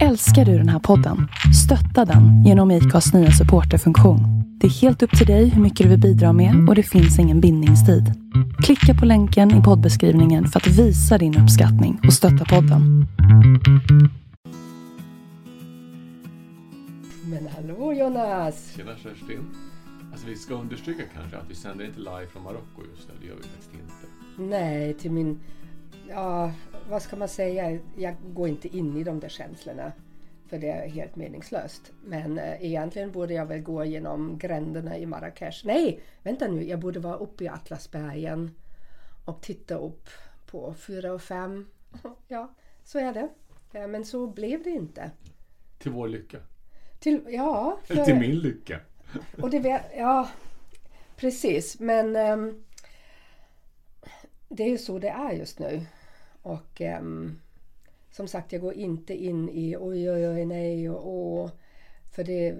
Älskar du den här podden? Stötta den genom IKAs nya supporterfunktion. Det är helt upp till dig hur mycket du vill bidra med och det finns ingen bindningstid. Klicka på länken i poddbeskrivningen för att visa din uppskattning och stötta podden. Men hallå Jonas! Tjena Kerstin. Alltså vi ska understryka kanske att vi sänder inte live från Marocko just nu. Det gör vi faktiskt inte. Nej, till min... Ja, vad ska man säga? Jag går inte in i de där känslorna. För det är helt meningslöst. Men eh, egentligen borde jag väl gå genom gränderna i Marrakesh. Nej, vänta nu. Jag borde vara uppe i Atlasbergen och titta upp på fyra och fem. Ja, så är det. Ja, men så blev det inte. Till vår lycka. Till, ja, Eller till min lycka. Och det vet, ja, precis. Men ehm, det är ju så det är just nu. Och ehm, som sagt, jag går inte in i oj, oj, oj, nej och åh. För det,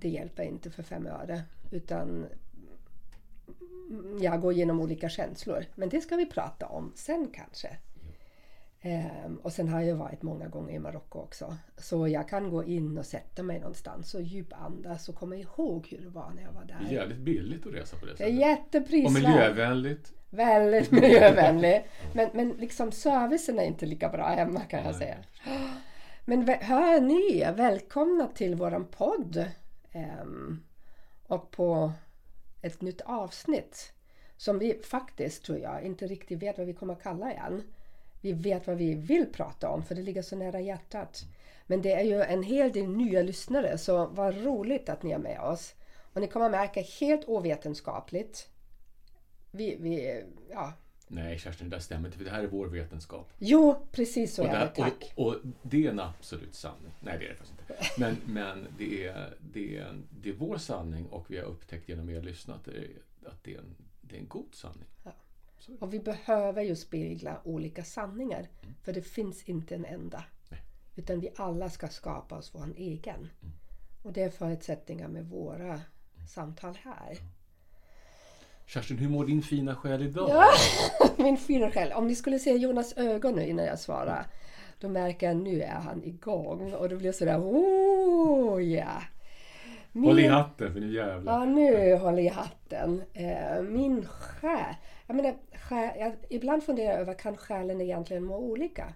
det hjälper inte för fem öre. Utan jag går igenom olika känslor. Men det ska vi prata om sen kanske. Ehm, och sen har jag varit många gånger i Marocko också. Så jag kan gå in och sätta mig någonstans och djupandas och komma ihåg hur det var när jag var Det är där. jävligt billigt att resa på det Det är sättet. Och jätteprisvärt. miljövänligt. Väldigt miljövänlig. Men, men liksom servicen är inte lika bra hemma kan jag säga. Men hör ni, välkomna till våran podd. Ehm, och på ett nytt avsnitt. Som vi faktiskt, tror jag, inte riktigt vet vad vi kommer att kalla än. Vi vet vad vi vill prata om för det ligger så nära hjärtat. Men det är ju en hel del nya lyssnare så vad roligt att ni är med oss. Och ni kommer märka helt ovetenskapligt. Vi, vi, ja. Nej Kerstin, det där stämmer inte. För det här är vår vetenskap. Jo, precis så Och, är det, Tack. och, och det är en absolut sanning. Nej, det är det faktiskt inte. Men, men det, är, det, är, det är vår sanning och vi har upptäckt genom er lyssnare att det är, att det är, en, det är en god sanning. Och vi behöver ju spegla olika sanningar. För det finns inte en enda. Nej. Utan vi alla ska skapa oss vår egen. Och det är förutsättningar med våra samtal här. Kerstin, hur mår din fina själ idag? Ja, min fina själ. Om ni skulle se Jonas ögon nu innan jag svarar. Då märker jag nu är han igång. Och det blir sådär, oh ja. Min- Håll i hatten för nu jävlar. Ja, nu håller jag hatten. Eh, min själ. Jag menar, själ jag, ibland funderar jag över, kan själen egentligen må olika?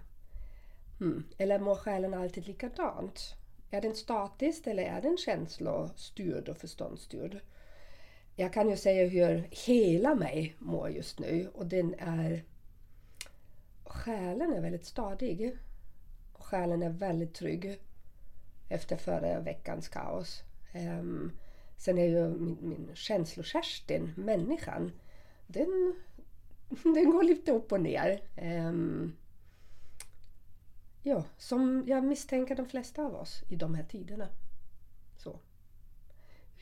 Hmm. Eller mår själen alltid likadant? Är den statisk eller är den känslostyrd och förståndsstyrd? Jag kan ju säga hur hela mig mår just nu och den är... Själen är väldigt stadig. Och själen är väldigt trygg efter förra veckans kaos. Um, sen är ju min, min känslokerstin, människan, den, den går lite upp och ner. Um, ja, som jag misstänker de flesta av oss i de här tiderna.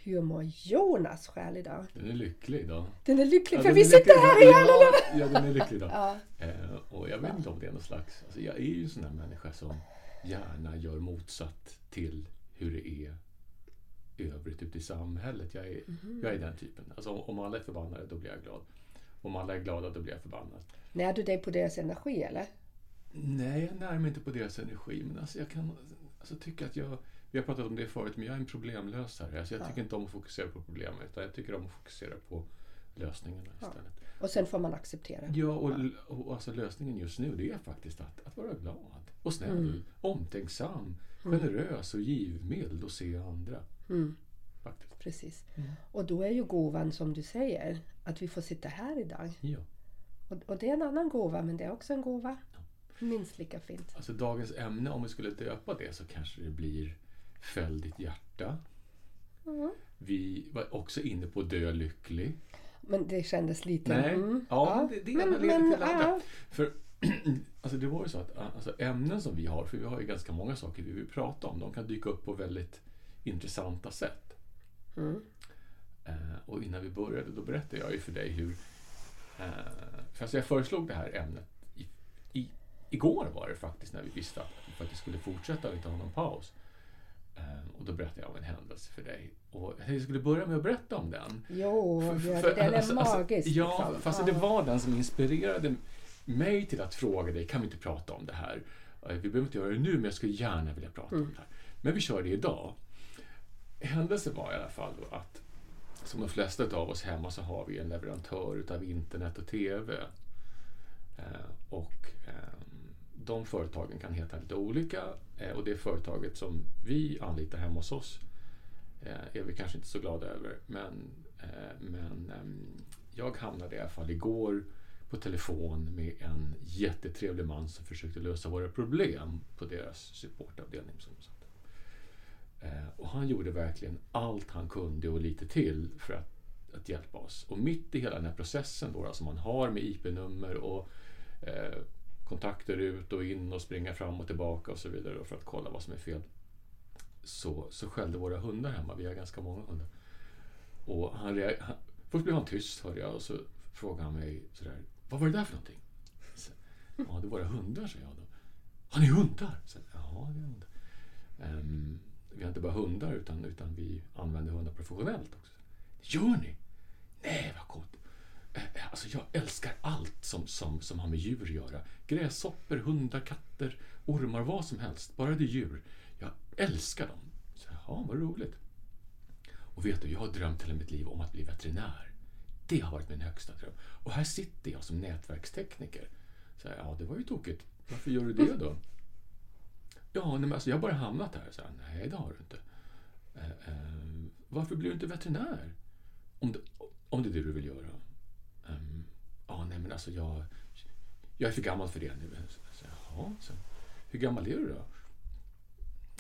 Hur mår Jonas själ idag? Den är lycklig idag. Den är lycklig Ja, för vi sitter här igen! Ja, ja, den är lycklig idag. Ja. Eh, och jag vet inte om det är någon slags... Alltså jag är ju en sån där människa som gärna gör motsatt till hur det är i övrigt ute i samhället. Jag är, Mhm. jag är den typen. Alltså om, om alla är förbannade, då blir jag glad. Om alla är glada, då blir jag förbannad. När du dig på deras energi eller? Nej, jag närmar mig inte på deras energi. Men alltså jag kan alltså tycka att jag... Vi har pratat om det förut, men jag är en problemlösare. Alltså jag tycker inte om att fokusera på problemet, utan jag tycker om att fokusera på lösningarna istället. Och sen får man acceptera. Ja, och, och, alltså lösningen just nu det är faktiskt att, att vara glad och snäll, omtänksam, generös och givmild och se andra. Mm. Faktiskt. Precis. Och då är ju gåvan som du säger, att vi får sitta här idag. Ja. Och, och det är en annan gåva, men det är också en gåva. Minst lika fint. Alltså dagens ämne, om vi skulle döpa det så kanske det blir Följ ditt hjärta. Vi var också inne på Dö lycklig. Men det kändes lite... Nej, mm, ja, men det, det ena leder till det andra. ja. För alltså det var ju så att alltså ämnen som vi har, för vi har ju ganska många saker vi vill prata om, de kan dyka upp på väldigt intressanta sätt. Mm. Eh, och innan vi började då berättade jag ju för dig hur... Eh, för alltså jag föreslog det här ämnet i, i, igår var det faktiskt när vi visste att vi faktiskt skulle fortsätta och inte ha någon paus. Eh, och då berättade jag om en händelse för dig. Och jag skulle börja med att berätta om den. Jo, För- för- det. den är alltså- alltså, magisk. Ja, liksom. fast Ja. det var den som inspirerade mig till att fråga dig, kan vi inte prata om det här? vi behöver inte göra det nu, men jag skulle gärna vilja prata om det här. Men vi kör det idag. Händelsen var i alla fall att som de flesta av oss hemma så har vi en leverantör utav internet och TV. Eh, och eh, de företagen kan heta lite olika eh, och det företaget som vi anlitar hemma hos oss eh, är vi kanske inte så glada över. Men, eh, men ehm, jag hamnade i alla fall igår på telefon med en jättetrevlig man som försökte lösa våra problem på deras supportavdelning. Som och han gjorde verkligen allt han kunde och lite till för att, att hjälpa oss. Och mitt i hela den här processen då, alltså man har med IP-nummer och eh, kontakter ut och in och springa fram och tillbaka och så vidare för att kolla vad som är fel. Så, så skällde våra hundar hemma, vi har ganska många hundar. Och han, han, först blev han tyst hörde jag och så frågade han mig sådär, vad var det där för någonting? Så, ja, det är våra hundar, sa jag då. Har ni hundar? Så, ja, det har hundar. Um, vi har inte bara hundar utan, utan vi använder hundar professionellt också. Gör ni? Nej, vad coolt. Eh, alltså jag älskar allt som, som, som har med djur att göra. Gräshoppor, hundar, katter, ormar, vad som helst. Bara det är djur. Jag älskar dem. Så, ja, vad roligt. Och vet du, jag har drömt hela mitt liv om att bli veterinär. Det har varit min högsta dröm. Och här sitter jag som nätverkstekniker. Så, ja, det var ju tokigt. Varför gör du det då? Ja, nej, men alltså, jag har bara hamnat här. Så, nej, det har du inte. Eh, eh, varför blir du inte veterinär? Om det, om det är det du vill göra. Um, ja, nej men alltså jag, jag är för gammal för det nu. Så, jaha, så, hur gammal är du då?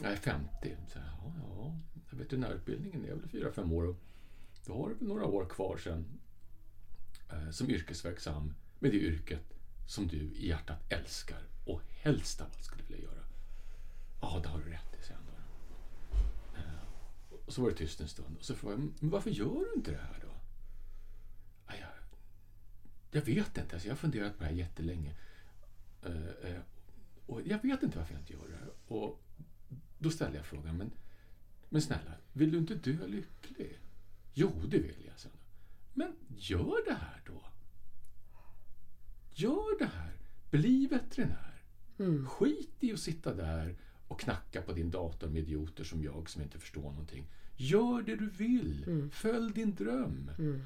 Jag är 50. Så, ja, ja, veterinärutbildningen är väl 4-5 år. Och då har du några år kvar sen eh, som yrkesverksam med det yrket som du i hjärtat älskar och helst av allt skulle vilja göra. Ja, det har du rätt i, säger han då. Eh, och så var det tyst en stund. Och så frågade jag, men varför gör du inte det här då? Ja, jag, vet inte. Alltså, jag har funderat på det här jättelänge. Uh, uh, och jag vet inte varför jag inte gör det här. Och då ställde jag frågan, men, men snälla, vill du inte dö lycklig? Jo, det vill jag, sen. Men gör det här då. Gör det här. Bli veterinär. Mm. Skit i att sitta där och knacka på din dator med idioter som jag som inte förstår någonting. Gör det du vill. Mm. Följ din dröm. Mm.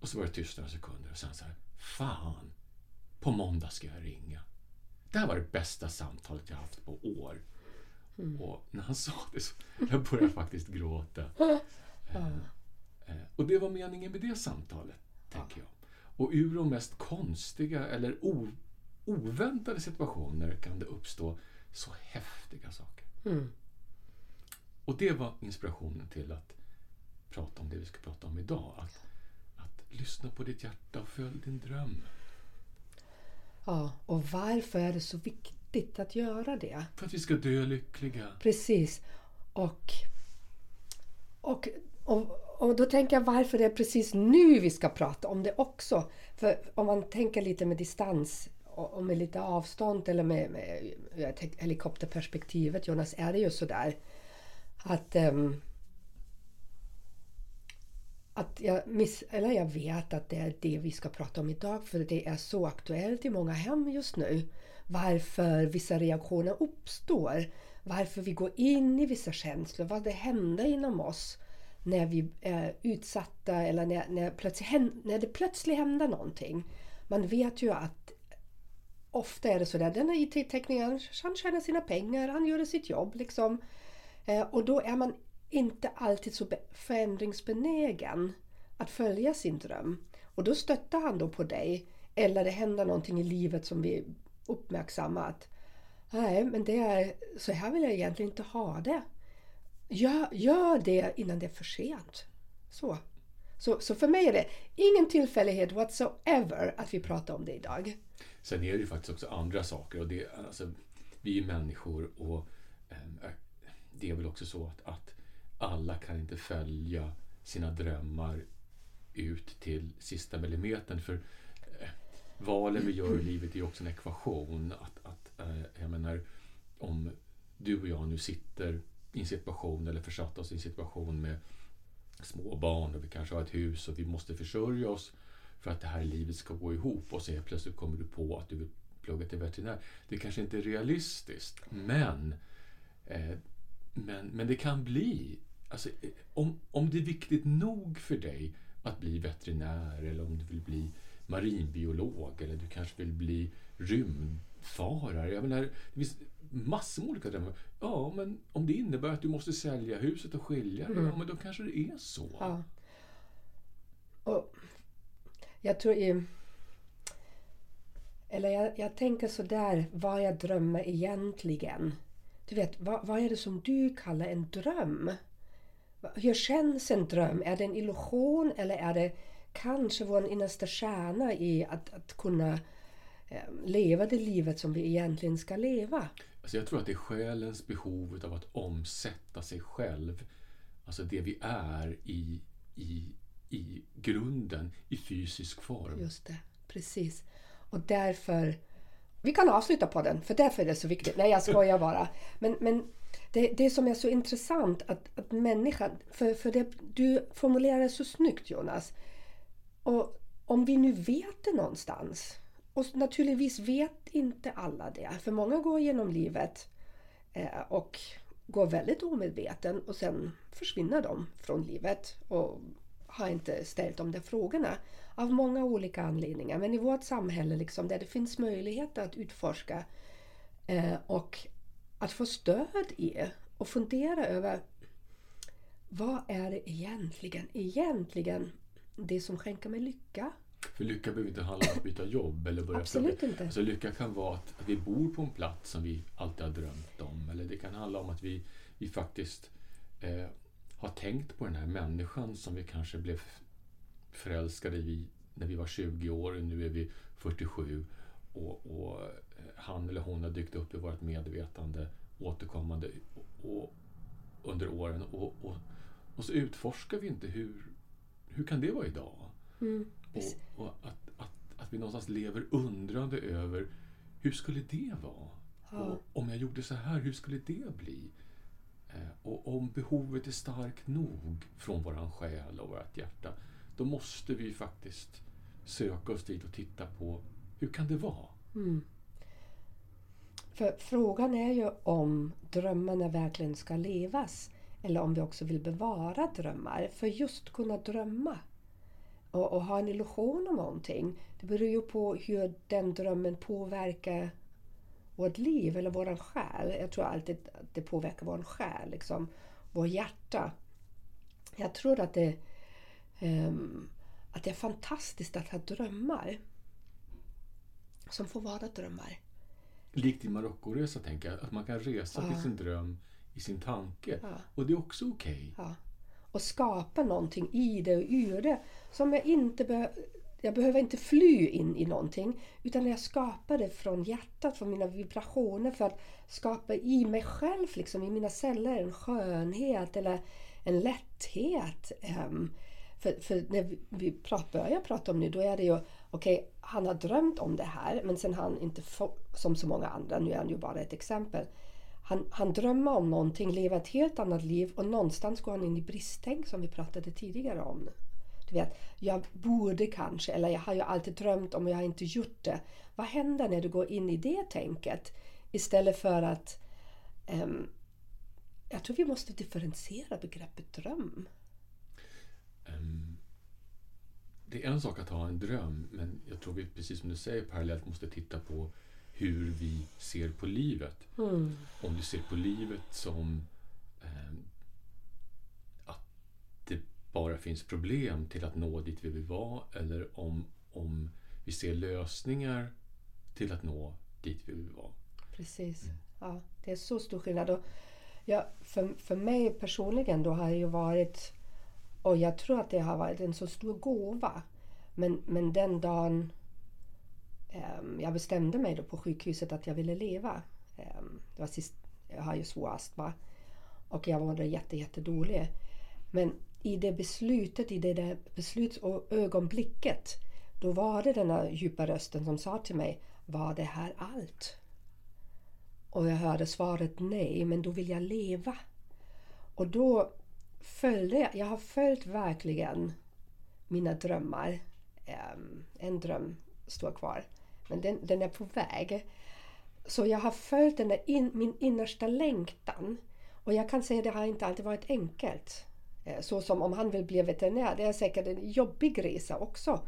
Och så var det tyst några sekunder och sen så här, fan, på måndag ska jag ringa. Det här var det bästa samtalet jag haft på år. Mm. Och när han sa det så jag började faktiskt gråta. Eh, eh, och det var meningen med det samtalet, tänker jag. Och ur de mest konstiga eller oväntade situationer kan det uppstå så häftiga saker. Mm. Och det var inspirationen till att prata om det vi ska prata om idag. Att, lyssna på ditt hjärta och följ din dröm. Ja, och varför är det så viktigt att göra det? För att vi ska dö lyckliga. Precis. Och, och, och, och då tänker jag varför det är precis nu vi ska prata om det också. För om man tänker lite med distans och med lite avstånd eller med, med helikopterperspektivet Jonas, är det ju sådär att um, att jag, miss, eller jag vet att det är det vi ska prata om idag för det är så aktuellt i många hem just nu. Varför vissa reaktioner uppstår. Varför vi går in i vissa känslor. Vad det händer inom oss när vi är utsatta eller när, när, plötsligt, när det plötsligt händer någonting. Man vet ju att ofta är det sådär, den IT-teknikern, han tjänar sina pengar, han gör sitt jobb liksom. Eh, och då är man inte alltid så förändringsbenägen att följa sin dröm. Och då stöttar han då på dig. Eller det händer någonting i livet som vi uppmärksammar att nej, men det är, så här vill jag egentligen inte ha det. Gör, gör det innan det är för sent. Så. Så, så för mig är det ingen tillfällighet whatsoever att vi pratar om det idag. Sen är det ju faktiskt också andra saker. Och det, alltså, vi är människor och eh, det är väl också så att, att alla kan inte följa sina drömmar ut till sista millimetern. För eh, valen vi gör i livet är ju också en ekvation. Att, att, eh, jag menar, om du och jag nu sitter i en situation eller försatt oss i en situation med små barn och vi kanske har ett hus och vi måste försörja oss för att det här livet ska gå ihop och så plötsligt kommer du på att du vill plugga till veterinär. Det kanske inte är realistiskt, men, eh, men, men det kan bli. Alltså, eh, om, om det är viktigt nog för dig att bli veterinär eller om du vill bli marinbiolog eller du kanske vill bli rymdfarare. Jag menar, det finns massor med olika drömmar. Ja, men om det innebär att du måste sälja huset och skilja dig, Mm. ja, men då kanske det är så. Ja. Och jag tror i... Eller jag, jag tänker sådär, vad jag drömmer egentligen. Du vet, vad, vad är det som du kallar en dröm? Hur känns en dröm? Är det en illusion eller är det kanske vår innersta kärna i att, att kunna eh, leva det livet som vi egentligen ska leva? Alltså jag tror att det är själens behov av att omsätta sig själv, alltså det vi är i, i, i grunden, i fysisk form. Just det, precis. Och därför... Vi kan avsluta på den, för därför är det så viktigt. Nej, jag skojar bara. Men, men det, det som är så intressant att, att människan... För, för det, du formulerar det så snyggt, Jonas. Och om vi nu vet det någonstans. Och naturligtvis vet inte alla det. För många går genom livet eh, och går väldigt omedveten och sen försvinner de från livet och har inte ställt de där frågorna av många olika anledningar. Men i vårt samhälle liksom, där det finns möjligheter att utforska eh, och att få stöd i och fundera över vad är det egentligen, egentligen det som skänker mig lycka? För lycka behöver inte handla om att byta jobb eller börja Absolut plugga. inte. Alltså lycka kan vara att, vi bor på en plats som vi alltid har drömt om. Eller det kan handla om att vi, vi faktiskt eh, har tänkt på den här människan som vi kanske blev förälskade i när vi var 20 år och nu är vi 47. Och, och eh, han eller hon har dykt upp i vårt medvetande återkommande och, under åren. Och, och, och så utforskar vi inte hur, hur kan det vara idag? Mm. Och, att, att, att vi någonstans lever undrande över hur skulle det vara? Och om jag gjorde så här, hur skulle det bli? Eh, och om behovet är starkt nog från våran själ och vårt hjärta, då måste vi faktiskt söka oss dit och titta på hur kan det vara? Mm. För frågan är ju om drömmarna verkligen ska levas eller om vi också vill bevara drömmar. För just kunna drömma och, och ha en illusion om någonting, det beror ju på hur den drömmen påverkar vårt liv eller vår själ. Jag tror alltid att det påverkar vår själ, liksom, vår hjärta. Jag tror att det, att det är fantastiskt att ha drömmar som får vara drömmar. Likt din Marockoresa tänker jag, att man kan resa till Ja. sin dröm i sin tanke. Ja. Och det är också okej. Ja. Och skapa någonting i det och ur det. Som jag inte behöver... Jag behöver inte fly in i någonting. Utan jag skapar det från hjärtat, från mina vibrationer. För att skapa i mig själv, liksom, i mina celler, en skönhet eller en lätthet. Ehm, för, för när vi, prat, börjar prata om nu, då är det ju okej, han har drömt om det här, men sen har han inte fått, som så många andra, nu är han ju bara ett exempel, han, han drömmer om någonting, lever ett helt annat liv och någonstans går han in i bristtänk som vi pratade tidigare om. Du vet, jag borde kanske, eller jag har ju alltid drömt om och jag har inte gjort det. Vad händer när du går in i det tänket? Istället för att... um, jag tror vi måste differentiera begreppet dröm. Ehm, det är en sak att ha en dröm, men jag tror vi, precis som du säger, parallellt måste titta på hur vi ser på livet. Om du ser på livet som ehm, att det bara finns problem till att nå dit vi vill vara, eller om, om vi ser lösningar till att nå dit vi vill vara. Precis. Ja, det är så stor skillnad. Och ja, för, för mig personligen då har det ju varit, och jag tror att det har varit en så stor gåva. Men, men den dagen um, jag bestämde mig då på sjukhuset att jag ville leva. Um, det var sist, jag har ju svår astma. Och jag mådde jätte, jätte dålig. Men i det beslutet, i det där beslutsögonblicket, då var det den där djupa rösten som sa till mig, var det här allt? Och jag hörde svaret nej, men då vill jag leva. Och då följde jag, jag har följt verkligen mina drömmar. Um, en dröm står kvar. Men den, den är på väg. Så jag har följt den där in, min innersta längtan. Och jag kan säga att det har inte alltid varit enkelt. Eh, så som om han vill bli veterinär, det är säkert en jobbig resa också.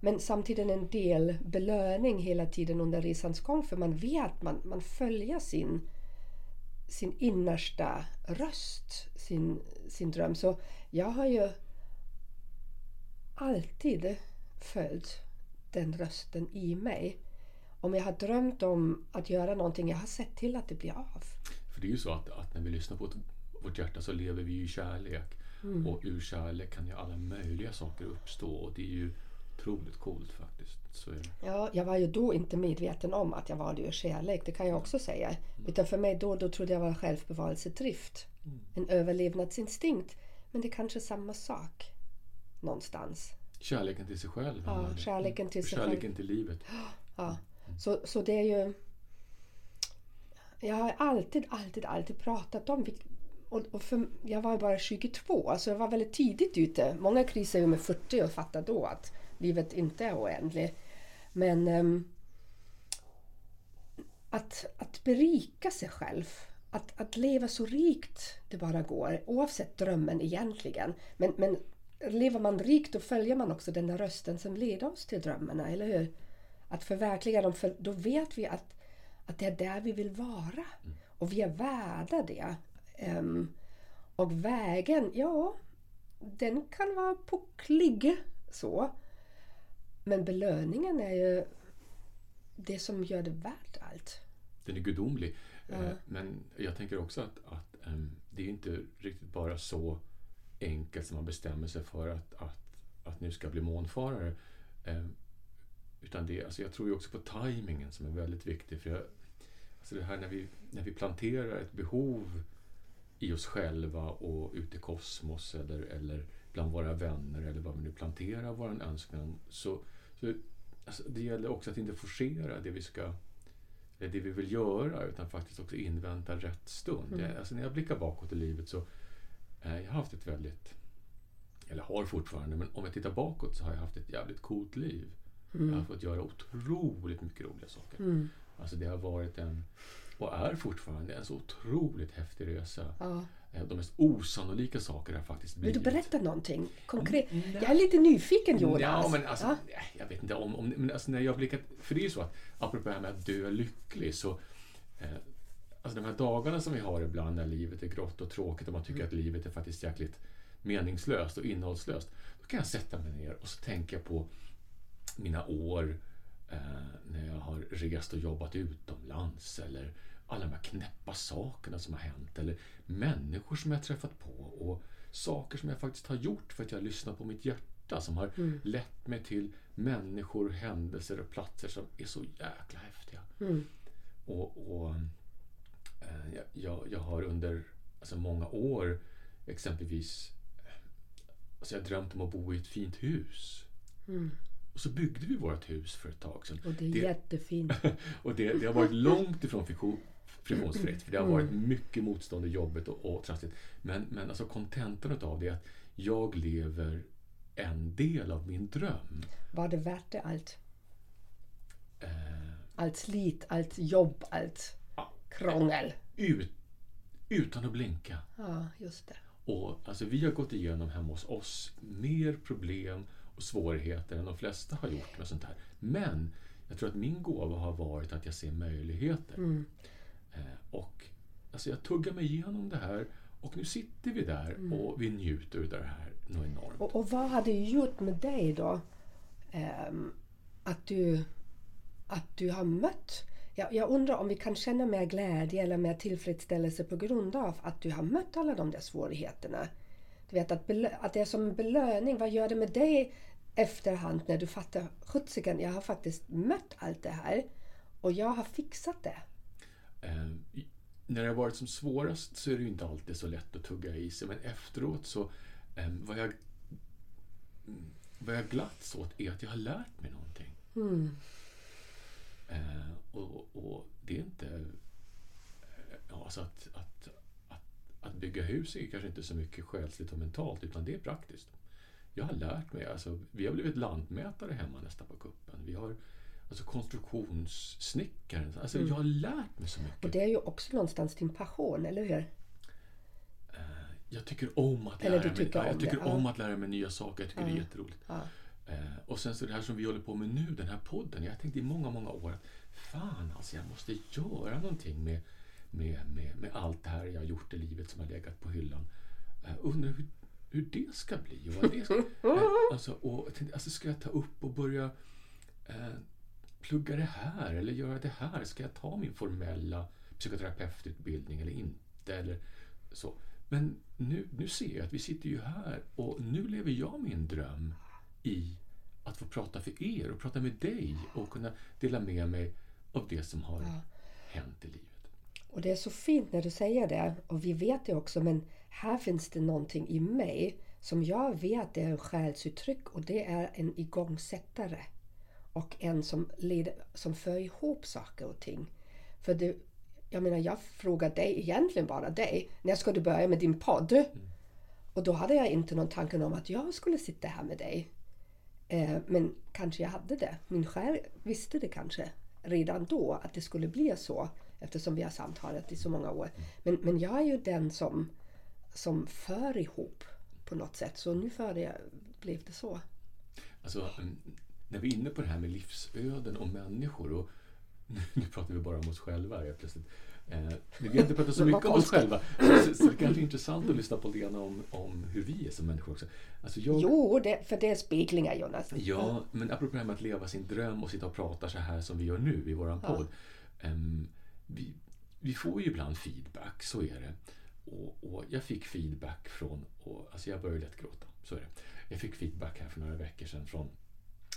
Men samtidigt en del belöning hela tiden under resans gång för man vet, man, man följer sin, sin innersta röst, sin, sin dröm. Så jag har ju alltid följt den rösten i mig. Om jag har drömt om att göra någonting, jag har sett till att det blir av. För det är ju så att, att när vi lyssnar på vårt hjärta så lever vi i kärlek. Mm. Och ur kärlek kan ju alla möjliga saker uppstå och det är ju otroligt coolt faktiskt. Ja, jag var ju då inte medveten om att jag valde ur kärlek, det kan jag också säga. Utan för mig då, då trodde jag var självbevarelsedrift. En överlevnadsinstinkt. Men det är kanske samma sak någonstans. Kärleken till sig själv. Ja, kärleken till sig Kärleken själv. till livet. Ja. Så, så det är ju... Jag har alltid, alltid, alltid pratat om... Och, för, jag var bara 22, så jag var väldigt tidigt ute. Många krisar ju med 40 och fattar då att livet inte är oändligt. Men ehm, att, att berika sig själv. Att, att leva så rikt det bara går, oavsett drömmen egentligen. Men, men lever man rikt då följer man också den där rösten som leder oss till drömmarna, eller hur? Att förverkliga dem, för då vet vi att, att det är där vi vill vara. Och vi är värda det. Ehm, och vägen, ja, den kan vara pucklig så. Men belöningen är ju det som gör det värt allt. Den är gudomlig. Ja. Eh, Men jag tänker också att, att ehm, det är inte riktigt bara så enkelt som man bestämmer sig för att, att, att nu ska bli månfarare. Ehm, Utan det, alltså jag tror ju också på tajmingen som är väldigt viktig. För jag, alltså det här när vi, när vi planterar ett behov i oss själva och ute i kosmos eller, eller bland våra vänner eller vad vi nu planterar vår önskan så, så alltså det gäller också att inte forcera det vi ska det vi vill göra utan faktiskt också invänta rätt stund. Mm. Jag, alltså när jag blickar bakåt i livet så eh, jag har haft ett väldigt eller har fortfarande, men om jag tittar bakåt så har jag haft ett jävligt coolt liv. Jag har fått göra otroligt mycket roliga saker. Mm. Alltså det har varit en, och är fortfarande, en så otroligt häftig resa. Ja. Eh, De mest osannolika saker har faktiskt Vill blivit. du berätta någonting konkret? Mm, Jag är lite nyfiken Jonas. Ja, men alltså, Ja. nej, jag vet inte om, om men alltså när jag blickar, för det är ju så att apropå det här med att dö lycklig så eh, Alltså de här dagarna som vi har ibland när livet är grått och tråkigt och man tycker att livet är faktiskt jäkligt meningslöst och innehållslöst. Då kan jag sätta mig ner och så tänker jag på mina år eh, när jag har rest och jobbat utomlands eller alla de här knäppa sakerna som har hänt eller människor som jag har träffat på och saker som jag faktiskt har gjort för att jag har lyssnat på mitt hjärta som har lett mig till människor, händelser och platser som är så jäkla häftiga. Mm. Och, och eh, jag, jag, har under alltså många år exempelvis alltså jag drömt om att bo i ett fint hus. Mm. Och så byggde vi vårt hus för ett tag sedan. Och det är Det- jättefint. Och det, det har varit långt ifrån friktion, friktionsfritt. För det har Mm. varit mycket motstånd och jobbigt och, och trassligt. Men, men alltså kontentan av det är att jag lever en del av min dröm. Var det värt det allt? Eh, Allt slit, allt jobb, allt Ja. krångel. ut, utan att blinka. Ja, just det. Och alltså, vi har gått igenom hemma hos oss mer problem och svårigheter än de flesta har gjort med sånt här. Men jag tror att min gåva har varit att jag ser möjligheter. Mm. Eh, och alltså, jag tuggar mig igenom det här och nu sitter vi där och vi njuter av det här något enormt. Och, och vad har det gjort med dig då? Ehm, att, du, att du har mött... Jag, jag undrar om vi kan känna mer glädje eller mer tillfredsställelse på grund av att du har mött alla de där svårigheterna. Du vet att, att det är som en belöning. Vad gör det med dig efterhand när du fattar sjuttsiken, jag har faktiskt mött allt det här och jag har fixat det. Eh, när det har varit som svårast så är det ju inte alltid så lätt att tugga i sig. Men efteråt så eh, vad jag, mm, vad jag glatts åt är att jag har lärt mig någonting. Mm. Eh, och, och det är inte... eh, Ja, alltså att, att, att, att bygga hus är kanske inte så mycket själsligt och mentalt, utan det är praktiskt. Jag har lärt mig, alltså, vi har blivit lantmätare hemma nästan på kuppen. Vi har alltså konstruktionssnickaren. Alltså jag har lärt mig så mycket. Och det är ju också någonstans din passion, eller hur? Jag tycker om att lära mig, tycker ja, jag om tycker det, ja. om att lära mig nya saker. Jag tycker det är jätteroligt. Ja. Eh, och sen så det här som vi håller på med nu, den här podden. Jag har tänkt i många, många år att fan alltså, jag måste göra någonting med, med, med, med allt det här jag har gjort i livet som har legat på hyllan. Eh, undrar hur, hur det ska bli. Och vad det ska, eh, alltså, och alltså, ska jag ta upp och börja eh, plugga det här eller göra det här? Ska jag ta min formella psykoterapeututbildning eller inte? Eller så. Men nu, nu ser jag att vi sitter ju här och nu lever jag min dröm i att få prata för er och prata med dig och kunna dela med mig av det som har hänt i livet. Och det är så fint när du säger det. Och vi vet det också, men här finns det någonting i mig som jag vet är en själsuttryck och det är en igångsättare. Och en som, leder, som för ihop saker och ting. För det, jag menar, jag frågar dig, egentligen bara dig, när ska du börja med din podd? Och då hade jag inte någon tanke om att jag skulle sitta här med dig. Eh, men kanske jag hade det. Min själ visste det kanske redan då att det skulle bli så eftersom vi har samtalat i så många år. Men, men jag är ju den som, som för ihop på något sätt. Så nu för det, blev det så. Alltså, när vi är inne på det här med livsöden och människor och nu, pratar vi bara om oss själva här plötsligt. Eh, vi har inte pratat så mycket om oss själva. Så, så, det kanske är intressant att lyssna på Lena om, om hur vi är som människor också. Alltså jag, Jo, det, för det är speglingar Jonas. Ja, men apropå det här med att leva sin dröm och sitta och prata så här som vi gör nu i våran Ja. podd. Ehm, vi, vi får ju ibland feedback, så är det. Och, och jag fick feedback från, och, alltså jag började lätt gråta, så är det. Jag fick feedback här för några veckor sedan från,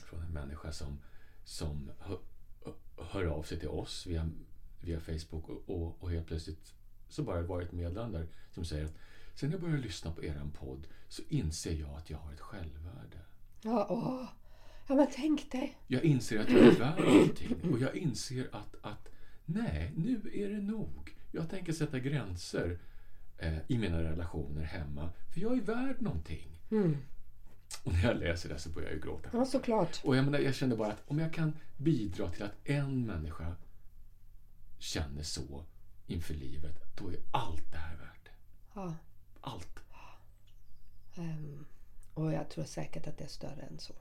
från en människa som, som hör, hör av sig till oss via, via Facebook och, och, och helt plötsligt så bara var det ett meddelande där som säger att sen jag började lyssna på eran podd så inser jag att jag har ett självvärde. Ja, åh. ja men tänk dig. Jag inser att jag är värd någonting och jag inser att, att nej, nu är det nog. Jag tänker sätta gränser eh, i mina relationer hemma, för jag är värd någonting. Mm. Och när jag läser det så börjar jag ju gråta. Ja, såklart. Och jag, menar, jag kände bara att om jag kan bidra till att en människa känner så inför livet, då är allt det här värt det. Ja. Allt. Ehm, och jag tror säkert att det är större än så.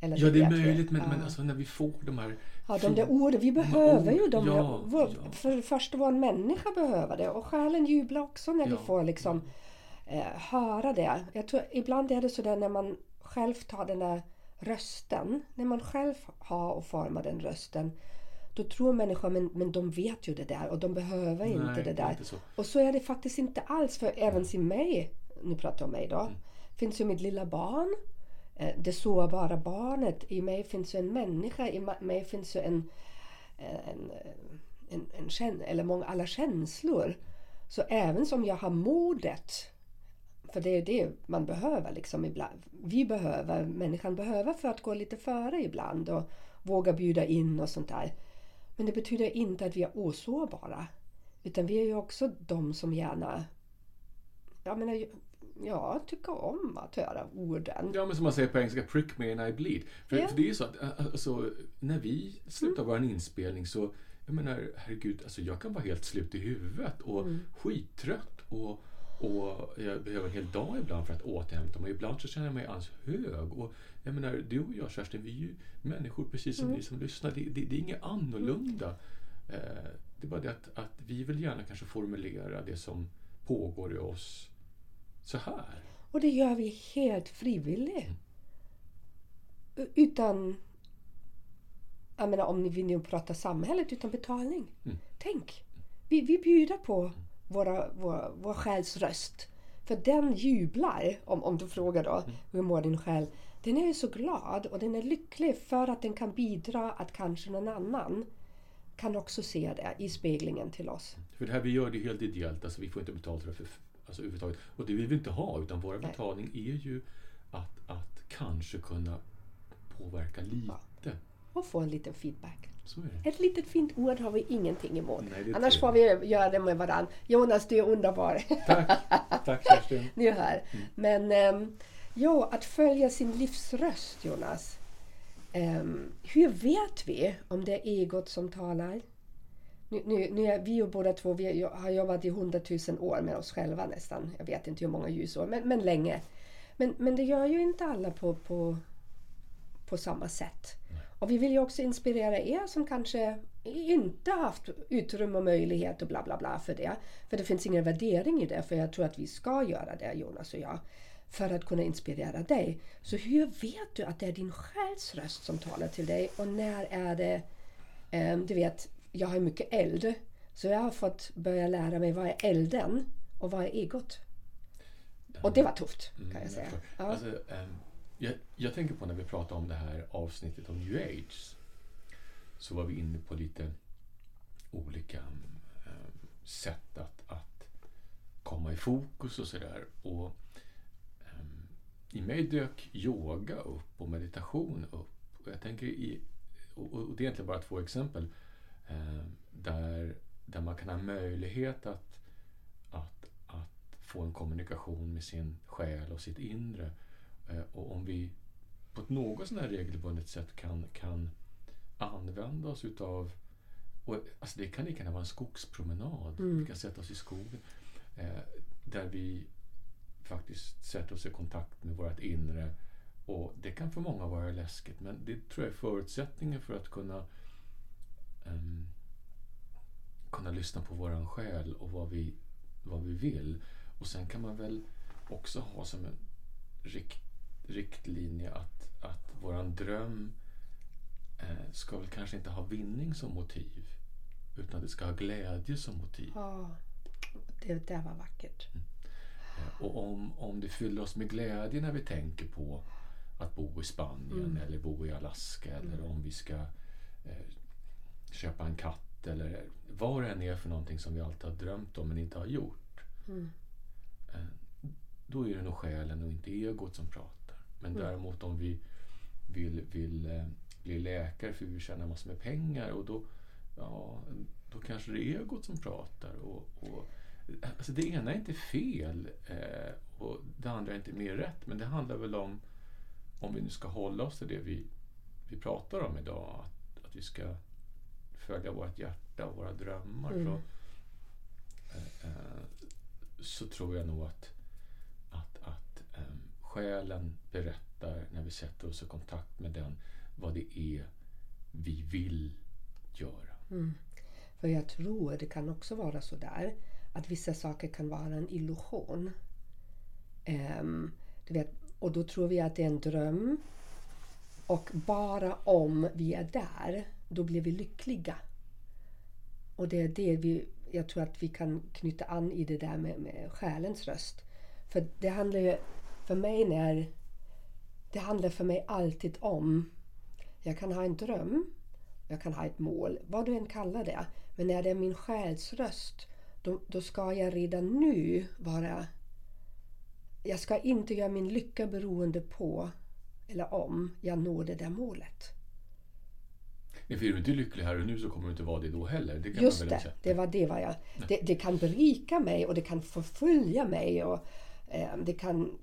Eller Ja, det är möjligt, men, Ja. men alltså när vi får de här... Ja, de där orden, vi behöver ord- ju dem. Ja, ja. För det första, vår människa behöver det. Och själen jublar också när vi får liksom eh, höra det. Jag tror ibland är det så där när man själv tar den där rösten. När man själv har och formar den rösten. Då tror människor, men, men de vet ju det där och de behöver inte Nej, det det är där. inte så. Och så är det faktiskt inte alls. För även i mig, nu pratar jag om mig då, Mm. finns ju mitt lilla barn. eh, Det sårbara barnet. I mig finns ju en människa. I mig finns ju en, en, en, en kän- eller många, alla känslor. Så även som jag har modet, för det är det man behöver liksom ibland. Vi behöver, människan behöver för att gå lite före ibland och våga bjuda in och sånt där. Men det betyder inte att vi är osårbara. Utan vi är ju också de som gärna, jag menar, ja, tycker om att höra orden. Ja, men som man säger på engelska, prick me and I bleed. För, Ja. för det är ju så att äh, alltså, när vi slutar vår inspelning så, jag menar, herregud, alltså jag kan vara helt slut i huvudet och skittrött och, och jag behöver en hel dag ibland för att återhämta mig. Ibland så känner jag mig alldeles hög. Och jag menar, du och jag Kerstin, vi är ju människor precis som ni som lyssnar. Det, det, det är inget annorlunda. Eh, det är bara det att, att vi vill gärna kanske formulera det som pågår i oss så här. Och det gör vi helt frivilligt. Utan, jag menar om ni vill nu prata samhället, utan betalning. Mm. Tänk, vi, vi bjuder på våra, vår, vår själs röst. För den jublar, om, om du frågar då, hur mår din själ? Den är ju så glad och den är lycklig för att den kan bidra att kanske någon annan kan också se det i speglingen till oss. För det här vi gör det är helt ideellt, alltså vi får inte betalt för det för, alltså, överhuvudtaget. Och det vill vi inte ha, utan vår betalning är ju att, att kanske kunna påverka lite. Och få en liten feedback. Ett litet fint ord har vi ingenting emot. Nej, Annars får vi göra det med varandra. Jonas, du är underbar. Tack! Tack Kerstin! Ni är här. Men um, ja, att följa sin livsröst, Jonas. Um, hur vet vi om det är egot som talar? Nu, nu, nu är vi och båda två vi har jobbat i hundratusen år med oss själva nästan. Jag vet inte hur många ljusår, men, men länge. Men, men det gör ju inte alla på, på, på samma sätt. Och vi vill ju också inspirera er som kanske inte haft utrymme och möjlighet och bla bla bla för det. För det finns ingen värdering i det, för jag tror att vi ska göra det, Jonas och jag. För att kunna inspirera dig. Så hur vet du att det är din själs röst som talar till dig? Och när är det... Um, du vet, jag har mycket eld. Så jag har fått börja lära mig vad är elden och vad är egot. Och det var tufft kan jag mm, säga. Ja. Alltså, um, jag, jag, tänker på när vi pratade om det här avsnittet om new age. Så var vi inne på lite olika um, sätt att, att komma i fokus och sådär. Och um, i mig dök yoga upp och meditation upp. Och jag tänker i, och, och det är egentligen bara två exempel Eh, där, där man kan ha möjlighet att, att, att få en kommunikation med sin själ och sitt inre. Eh, och om vi på ett något här regelbundet sätt kan, kan använda oss utav och, alltså det kan lika gärna vara en skogspromenad. Mm. Vi kan sätta oss i skogen. Eh, där vi faktiskt sätter oss i kontakt med vårt inre. Och Det kan för många vara läskigt men det tror jag är förutsättningen för att kunna um, kunna lyssna på våran själ och vad vi, vad vi vill. Och sen kan man väl också ha som en rikt, riktlinje att, att våran dröm eh, ska väl kanske inte ha vinning som motiv. Utan det ska ha glädje som motiv. Ja, det där var vackert. Mm. Eh, och om, om det fyller oss med glädje när vi tänker på att bo i Spanien mm. eller bo i Alaska eller mm. om vi ska eh, köpa en katt eller vad det än är för någonting som vi alltid har drömt om men inte har gjort. Mm. Eh, då är det nog själen och inte egot som pratar. Men mm. däremot om vi vill, vill eh, bli läkare för vi vill tjäna massor med pengar och då, ja, då kanske det är egot som pratar. Och, och, alltså det ena är inte fel eh, och det andra är inte mer rätt. Men det handlar väl om, om vi nu ska hålla oss till det vi, vi pratar om idag, att, att vi ska följa vårt hjärta och våra drömmar mm. så, eh, eh, så tror jag nog att, själen berättar när vi sätter oss i kontakt med den vad det är vi vill göra. Mm. För jag tror det kan också vara så där att vissa saker kan vara en illusion. Um, du vet, och då tror vi att det är en dröm. Och bara om vi är där då blir vi lyckliga. Och det är det vi, jag tror att vi kan knyta an i det där med, med själens röst. För det handlar ju för mig när... Det handlar för mig alltid om... Jag kan ha en dröm, jag kan ha ett mål, vad du än kallar det. Men när det är min själs röst, då, då ska jag redan nu vara... Jag ska inte göra min lycka beroende på eller om jag når det där målet. Nej, för är du inte lycklig här och nu så kommer du inte vara det då heller. Det Just det, säga. det var det var jag. Det, det, kan berika mig och det kan förfölja mig och eh, det kan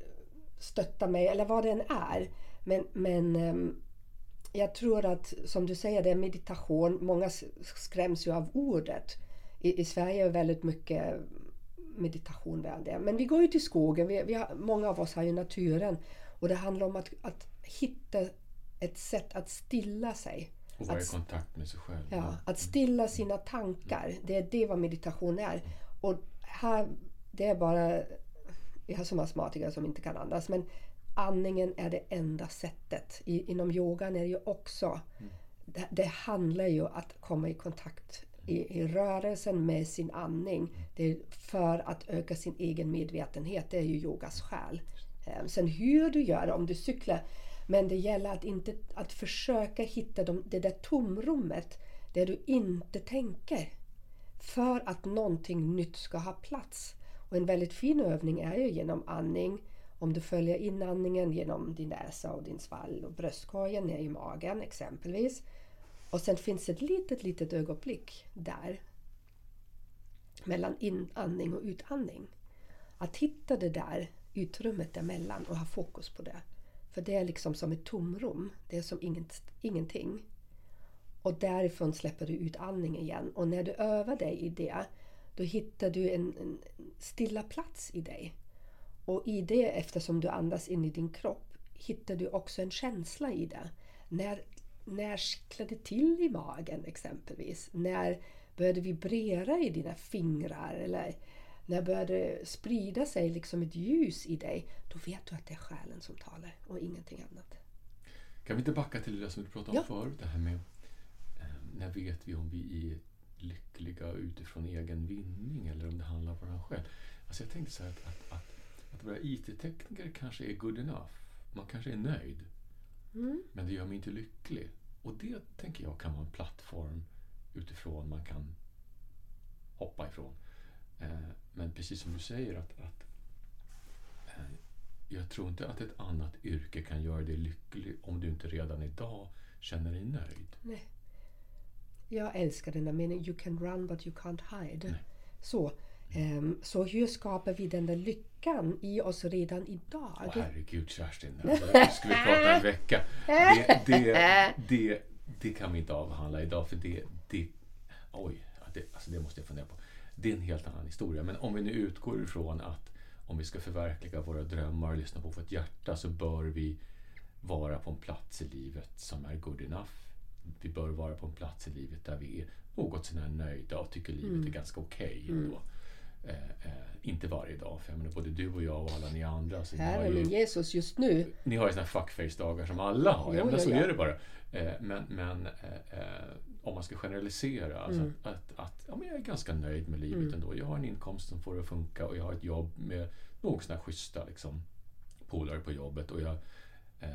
stötta mig eller vad det än är. Men, men eh, jag tror att, som du säger, det är meditation. Många skräms ju av ordet. I, i Sverige är väldigt mycket meditation väl. Men vi går ut i skogen. Vi, vi har, många av oss har ju naturen. Och det handlar om att, att hitta ett sätt att stilla sig. Och vara i kontakt med sig själv. Ja, att stilla sina tankar. Det är det vad meditation är. Och här, det är bara... Vi har många astmatiker som inte kan andas. Men andningen är det enda sättet. I, inom yogan är det ju också... Mm. Det, det, handlar ju om att komma i kontakt i, i, rörelsen med sin andning. Det är för att öka sin egen medvetenhet. Det är ju yogas själ. Ehm, sen hur du gör det, om du cyklar men det gäller att, inte, att försöka hitta de, det där tomrummet där du inte tänker. För att någonting nytt ska ha plats. Och en väldigt fin övning är ju genom andning. Om du följer inandningen genom din näsa och din svall och bröstkorgen ner i magen exempelvis. Och sen finns ett litet, litet ögonblick där. Mellan inandning och utandning. Att hitta det där utrymmet däremellan och ha fokus på det. För det är liksom som ett tomrum. Det är som inget, ingenting. Och därifrån släpper du ut andning igen. Och när du övar dig i det, då hittar du en, en stilla plats i dig. Och i det, eftersom du andas in i din kropp, hittar du också en känsla i det. När, när kittlar det till i magen exempelvis? När börjar det vibrera i dina fingrar? Eller när börjar det sprida sig liksom ett ljus i dig? Då vet du att det är själen som talar och ingenting annat. Kan vi inte backa till det som du pratade om Ja. förut? Det här med eh, när vet vi om vi är lyckliga utifrån egen vinning eller om det handlar om våran själv? Alltså jag tänkte så att, att, att, att vara IT-tekniker kanske är good enough. Man kanske är nöjd. Mm. Men det gör mig inte lycklig. Och det tänker jag kan vara en plattform utifrån man kan hoppa ifrån. Eh, Men precis som du säger att, att eh, jag tror inte att ett annat yrke kan göra dig lycklig om du inte redan idag känner dig nöjd. Nej. Jag älskar den där meningen You can run but you can't hide. Nej. Så, ehm, så hur skapar vi den där lyckan i oss redan idag? Åh herregud Kerstin, alltså, nu ska vi prata en vecka. Det, det, det, det kan vi inte avhandla idag för det, det oj, det, alltså det måste jag fundera på. Det är en helt annan historia. Men om vi nu utgår ifrån att om vi ska förverkliga våra drömmar och lyssna på vårt hjärta så bör vi vara på en plats i livet som är good enough. Vi bör vara på en plats i livet där vi är något sånär nöjda och tycker livet är ganska okej ändå. Eh, eh, inte varje dag, för jag menar, både du och jag och alla ni andra. Alltså, ni, Här har ju, Jesus just nu. ni har ju såna fuckface-dagar som alla har. Jo, Ja, men så ja. är det bara. Eh, men men eh, eh, om man ska generalisera, alltså Mm. att, att, att ja, men jag är ganska nöjd med livet ändå. Jag har en inkomst som får det att funka och jag har ett jobb med något sådana här schyssta liksom, polare på jobbet och jag eh,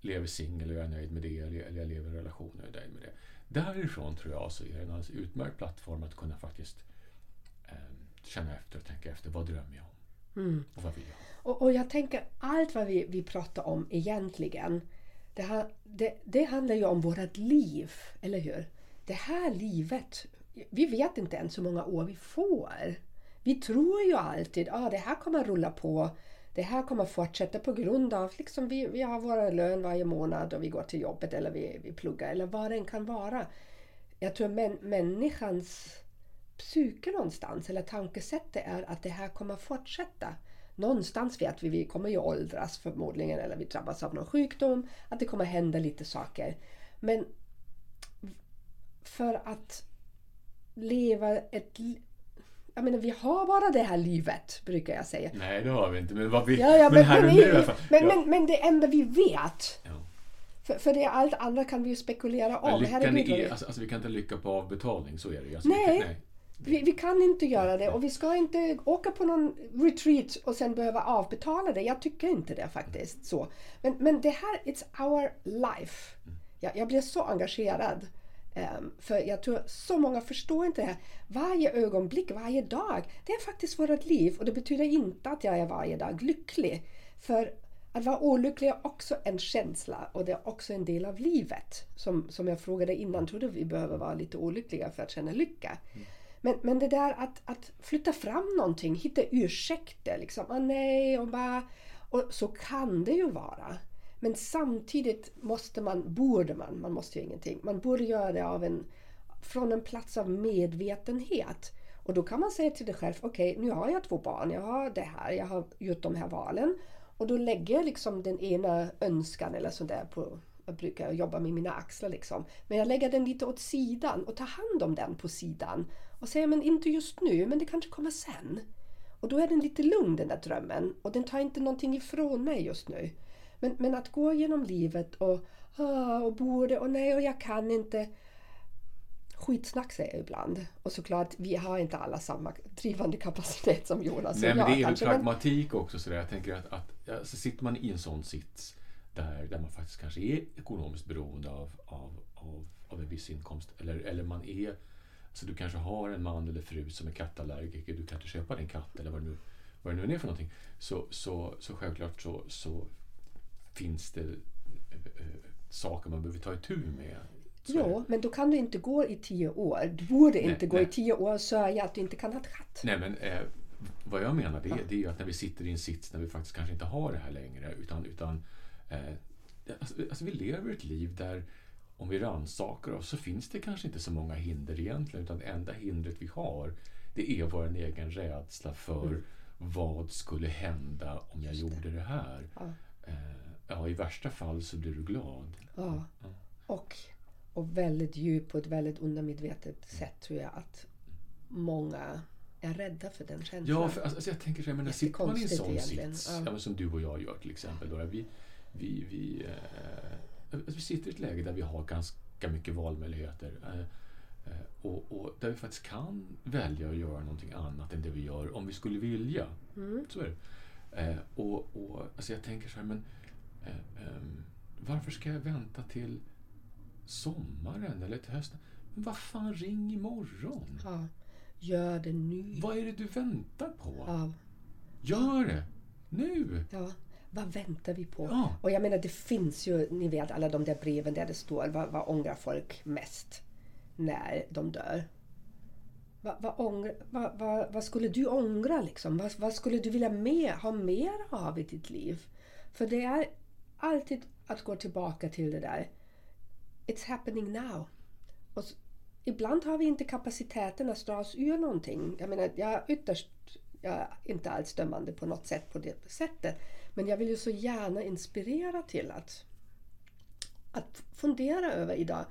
lever singel och jag är nöjd med det eller, jag lever i en relation och jag är nöjd med det. Därifrån tror jag så är det en alldeles utmärkt plattform att kunna faktiskt eh, känna efter och tänka efter. Vad drömmer jag om? Mm. Och vad vill jag? Och, och jag tänker allt vad vi, vi pratar om egentligen, det, här, det, det handlar ju om vårt liv, eller hur? Det här livet, vi vet inte ens hur många år vi får. Vi tror ju alltid att ah, det här kommer rulla på, det här kommer fortsätta på grund av liksom vi, vi har våra lön varje månad och vi går till jobbet eller vi, vi pluggar eller vad det än kan vara. Jag tror män, människans psyke någonstans, eller tankesättet är att det här kommer fortsätta. Någonstans vet vi, vi kommer ju åldras förmodligen eller vi drabbas av någon sjukdom, att det kommer hända lite saker. Men för att leva ett... Jag menar, vi har bara det här livet, brukar jag säga. Nej, det har vi inte. Men, vad vi, Ja, ja, men, här och men, nu i alla fall. men, men, men det enda vi vet, Ja. för, för det allt andra kan vi ju spekulera Men om. Herregud, är, alltså, alltså, vi kan inte lycka på avbetalning, så är det ju. Alltså, Nej. Vi kan, nej. Vi, vi kan inte göra det och vi ska inte åka på någon retreat och sen behöva avbetala det. Jag tycker inte det faktiskt. så. Men, men det här, it's our life. Jag, jag blir så engagerad. Ehm, för jag tror så många förstår inte det här. Varje ögonblick, varje dag, det är faktiskt vårt liv. Och det betyder inte att jag är varje dag lycklig. För att vara olycklig är också en känsla och det är också en del av livet. Som, som jag frågade innan, tror du vi behöver vara lite olyckliga för att känna lycka? Men, men det där att, att flytta fram någonting, hitta ursäkter liksom. Ah, nej, och bara... Och så kan det ju vara. Men samtidigt måste man, borde man, man måste ju ingenting, man borde göra det av en, från en plats av medvetenhet. Och då kan man säga till dig själv, okej nu har jag två barn, jag har det här, jag har gjort de här valen. Och då lägger jag liksom den ena önskan eller sådär på, jag brukar jobba med mina axlar liksom. Men jag lägger den lite åt sidan och tar hand om den på sidan. Och säger, men inte just nu, men det kanske kommer sen. Och då är den lite lugn den där drömmen och den tar inte någonting ifrån mig just nu. Men, men att gå genom livet och, ah, och borde och nej och jag kan inte. Skitsnack säger jag ibland. Och såklart, vi har inte alla samma drivande kapacitet som Jonas Nej, och men jag det är väl kanske. Men, pragmatik också. Så där. Jag tänker att, att ja, så sitter man i en sån sits där, där man faktiskt kanske är ekonomiskt beroende av, av, av, av en viss inkomst. Eller, eller man är... Så du kanske har en man eller fru som är kattallergiker. Du kan inte köpa din katt eller vad det nu, vad det nu är för någonting. Så, så, så självklart så, så finns det eh, eh, saker man behöver ta itu med. Så det. jo, men då kan du inte gå i tio år. Du borde inte gå nej. i tio år och sörja att du inte kan ha katt. Nej, men eh, vad jag menar det, det är att när vi sitter i en sits när vi faktiskt kanske inte har det här längre utan, utan eh, alltså, alltså vi lever ett liv där om vi rannsakar oss så finns det kanske inte så många hinder egentligen utan det enda hindret vi har det är vår egen rädsla för mm. vad skulle hända om jag det. gjorde det här. Ja. Eh, ja. i värsta fall så blir du glad. Ja. ja. Och, och väldigt djupt på ett väldigt undermedvetet sätt tror jag att många är rädda för den känslan. Ja, för, alltså, jag tänker så här, men sitter man i en sån sits, ja. Ja, som du och jag gör till exempel. Då, vi, vi, vi, eh, vi sitter i ett läge där vi har ganska mycket valmöjligheter. Eh, eh, och, och, där vi faktiskt kan välja att göra någonting annat än det vi gör om vi skulle vilja. Mm. Så är det. Eh, och, och, alltså jag tänker så här, men varför ska jag vänta till sommaren eller till hösten? Men vad fan, ring imorgon! Ja. Gör det nu. Vad är det du väntar på? Ja. Gör det! Nu! Ja. Vad väntar vi på? Ja. Och jag menar det finns ju, ni vet alla de där breven där det står vad, vad ångrar folk mest när de dör? Vad, vad, ångra, vad, vad, vad, skulle du ångra liksom? Vad, vad skulle du vilja mer, ha mer av i ditt liv? För det är alltid att gå tillbaka till det där. It's happening now. Och ibland har vi inte kapaciteten att dra oss ur någonting. Jag menar, jag är ytterst jag är inte alls dömande på något sätt på det sättet. Men jag vill ju så gärna inspirera till att, att fundera över idag.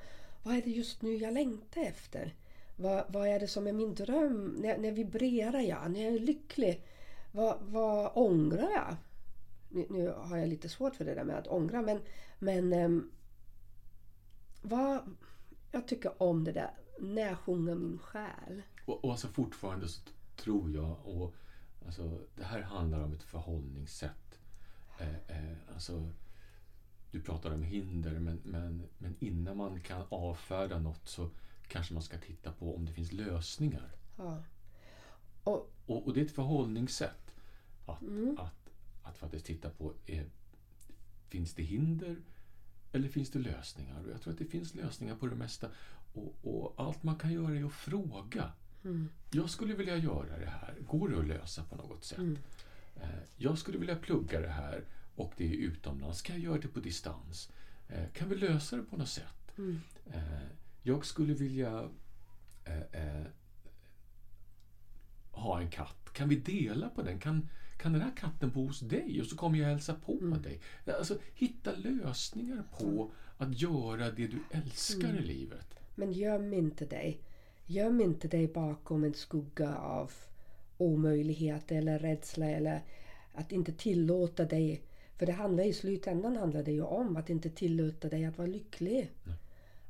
Vad är det just nu jag längtar efter? Vad, vad är det som är min dröm? När, när vibrerar jag? När jag är lycklig? Vad, vad ångrar jag? Nu, nu, har jag lite svårt för det där med att ångra men, men um, vad, jag tycker om det där när sjunger min själ? Och, och alltså fortfarande så tror jag, och alltså, det här handlar om ett förhållningssätt. Eh, eh, alltså, du pratar om hinder, men, men, men innan man kan avfärda något så kanske man ska titta på om det finns lösningar. Ja. Och, och, och, det är ett förhållningssätt. Att, mm. att, att faktiskt titta på, är, finns det hinder eller finns det lösningar? Och jag tror att det finns lösningar på det mesta. Och, och allt man kan göra är att fråga. Mm. Jag skulle vilja göra det här. Går det att lösa på något sätt? Mm. Eh, jag skulle vilja plugga det här och det är utomlands. Kan jag göra det på distans? Eh, kan vi lösa det på något sätt? Mm. Eh, jag skulle vilja ha en katt. Kan vi dela på den? Kan, kan den här katten bo hos dig och så kommer jag hälsa på mm. dig? Alltså, hitta lösningar på mm. att göra det du älskar mm. i livet. Men göm inte dig. Göm inte dig bakom en skugga av omöjlighet eller rädsla eller att inte tillåta dig. För det handlar i slutändan handlar det ju om att inte tillåta dig att vara lycklig.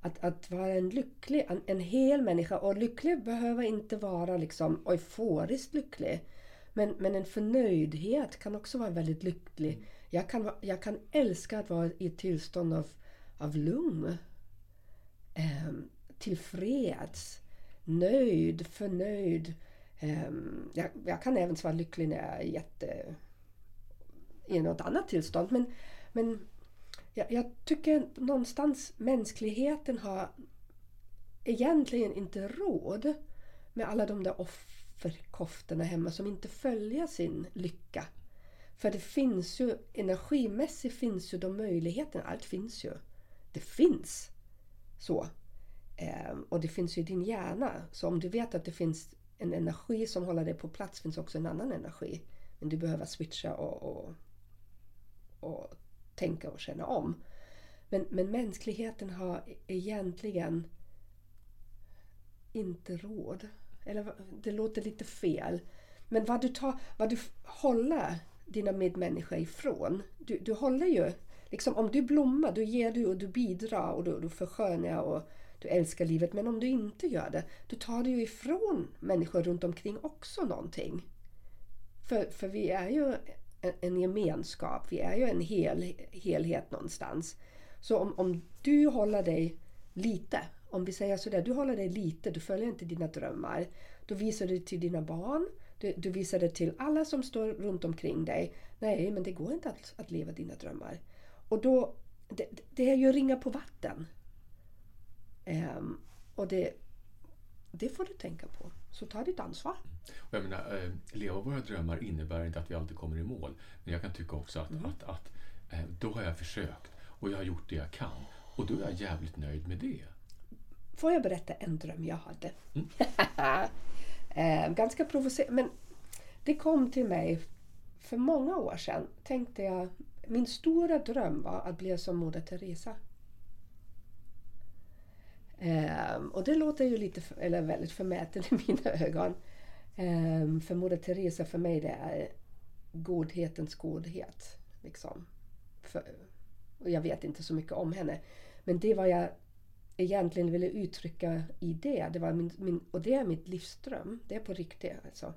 Att, att vara en lycklig, en, en hel människa. Och lycklig behöver inte vara liksom euforiskt lycklig. Men, men en förnöjdhet kan också vara väldigt lycklig. Mm. Jag kan, jag kan älska att vara i ett tillstånd av, av lugn. Um, tillfreds, nöjd, förnöjd. Um, jag, jag, kan även vara lycklig när jag är jätte, i något annat tillstånd. Men, men jag, jag tycker någonstans mänskligheten har egentligen inte råd med alla de där offerkoftorna hemma som inte följer sin lycka. För det finns ju, energimässigt finns ju de möjligheterna. Allt finns ju. Det finns. Så. Ehm, och det finns ju i din hjärna. Så om du vet att det finns en energi som håller dig på plats finns också en annan energi. Men du behöver switcha och, och, och tänka och känna om. Men, men mänskligheten har egentligen inte råd. Eller det låter lite fel. Men vad du, tar, vad du håller dina medmänniskor ifrån. Du, du håller ju, liksom om du blommar, då ger du och du bidrar och du, du förskönar och du älskar livet. Men om du inte gör det, då tar du ju ifrån människor runt omkring också någonting. För, för vi är ju en, en gemenskap, vi är ju en hel, helhet någonstans. Så om, om du håller dig lite, om vi säger sådär, du håller dig lite, du följer inte dina drömmar. Då visar du till dina barn, du, du visar det till alla som står runt omkring dig. Nej, men det går inte att, att leva dina drömmar. Och då, det, det är ju ringa på vatten. Um, och det, det får du tänka på. Så ta ditt ansvar. Och jag menar, eh, leva våra drömmar innebär inte att vi alltid kommer i mål. Men jag kan tycka också att, att, att eh, då har jag försökt och jag har gjort det jag kan. Och då är jag jävligt nöjd med det. Får jag berätta en dröm jag hade? Mm. eh, ganska provocerande. Men det kom till mig för många år sedan. Tänkte jag, min stora dröm var att bli som Moder Teresa. Ehm, och det låter ju lite, för- eller väldigt förmätet i mina ögon. Ehm, för Moder Teresa för mig det är godhetens godhet. Liksom. För, och jag vet inte så mycket om henne. Men det var jag egentligen ville uttrycka i det, det var min, min, och det är mitt livsdröm. Det är på riktigt alltså.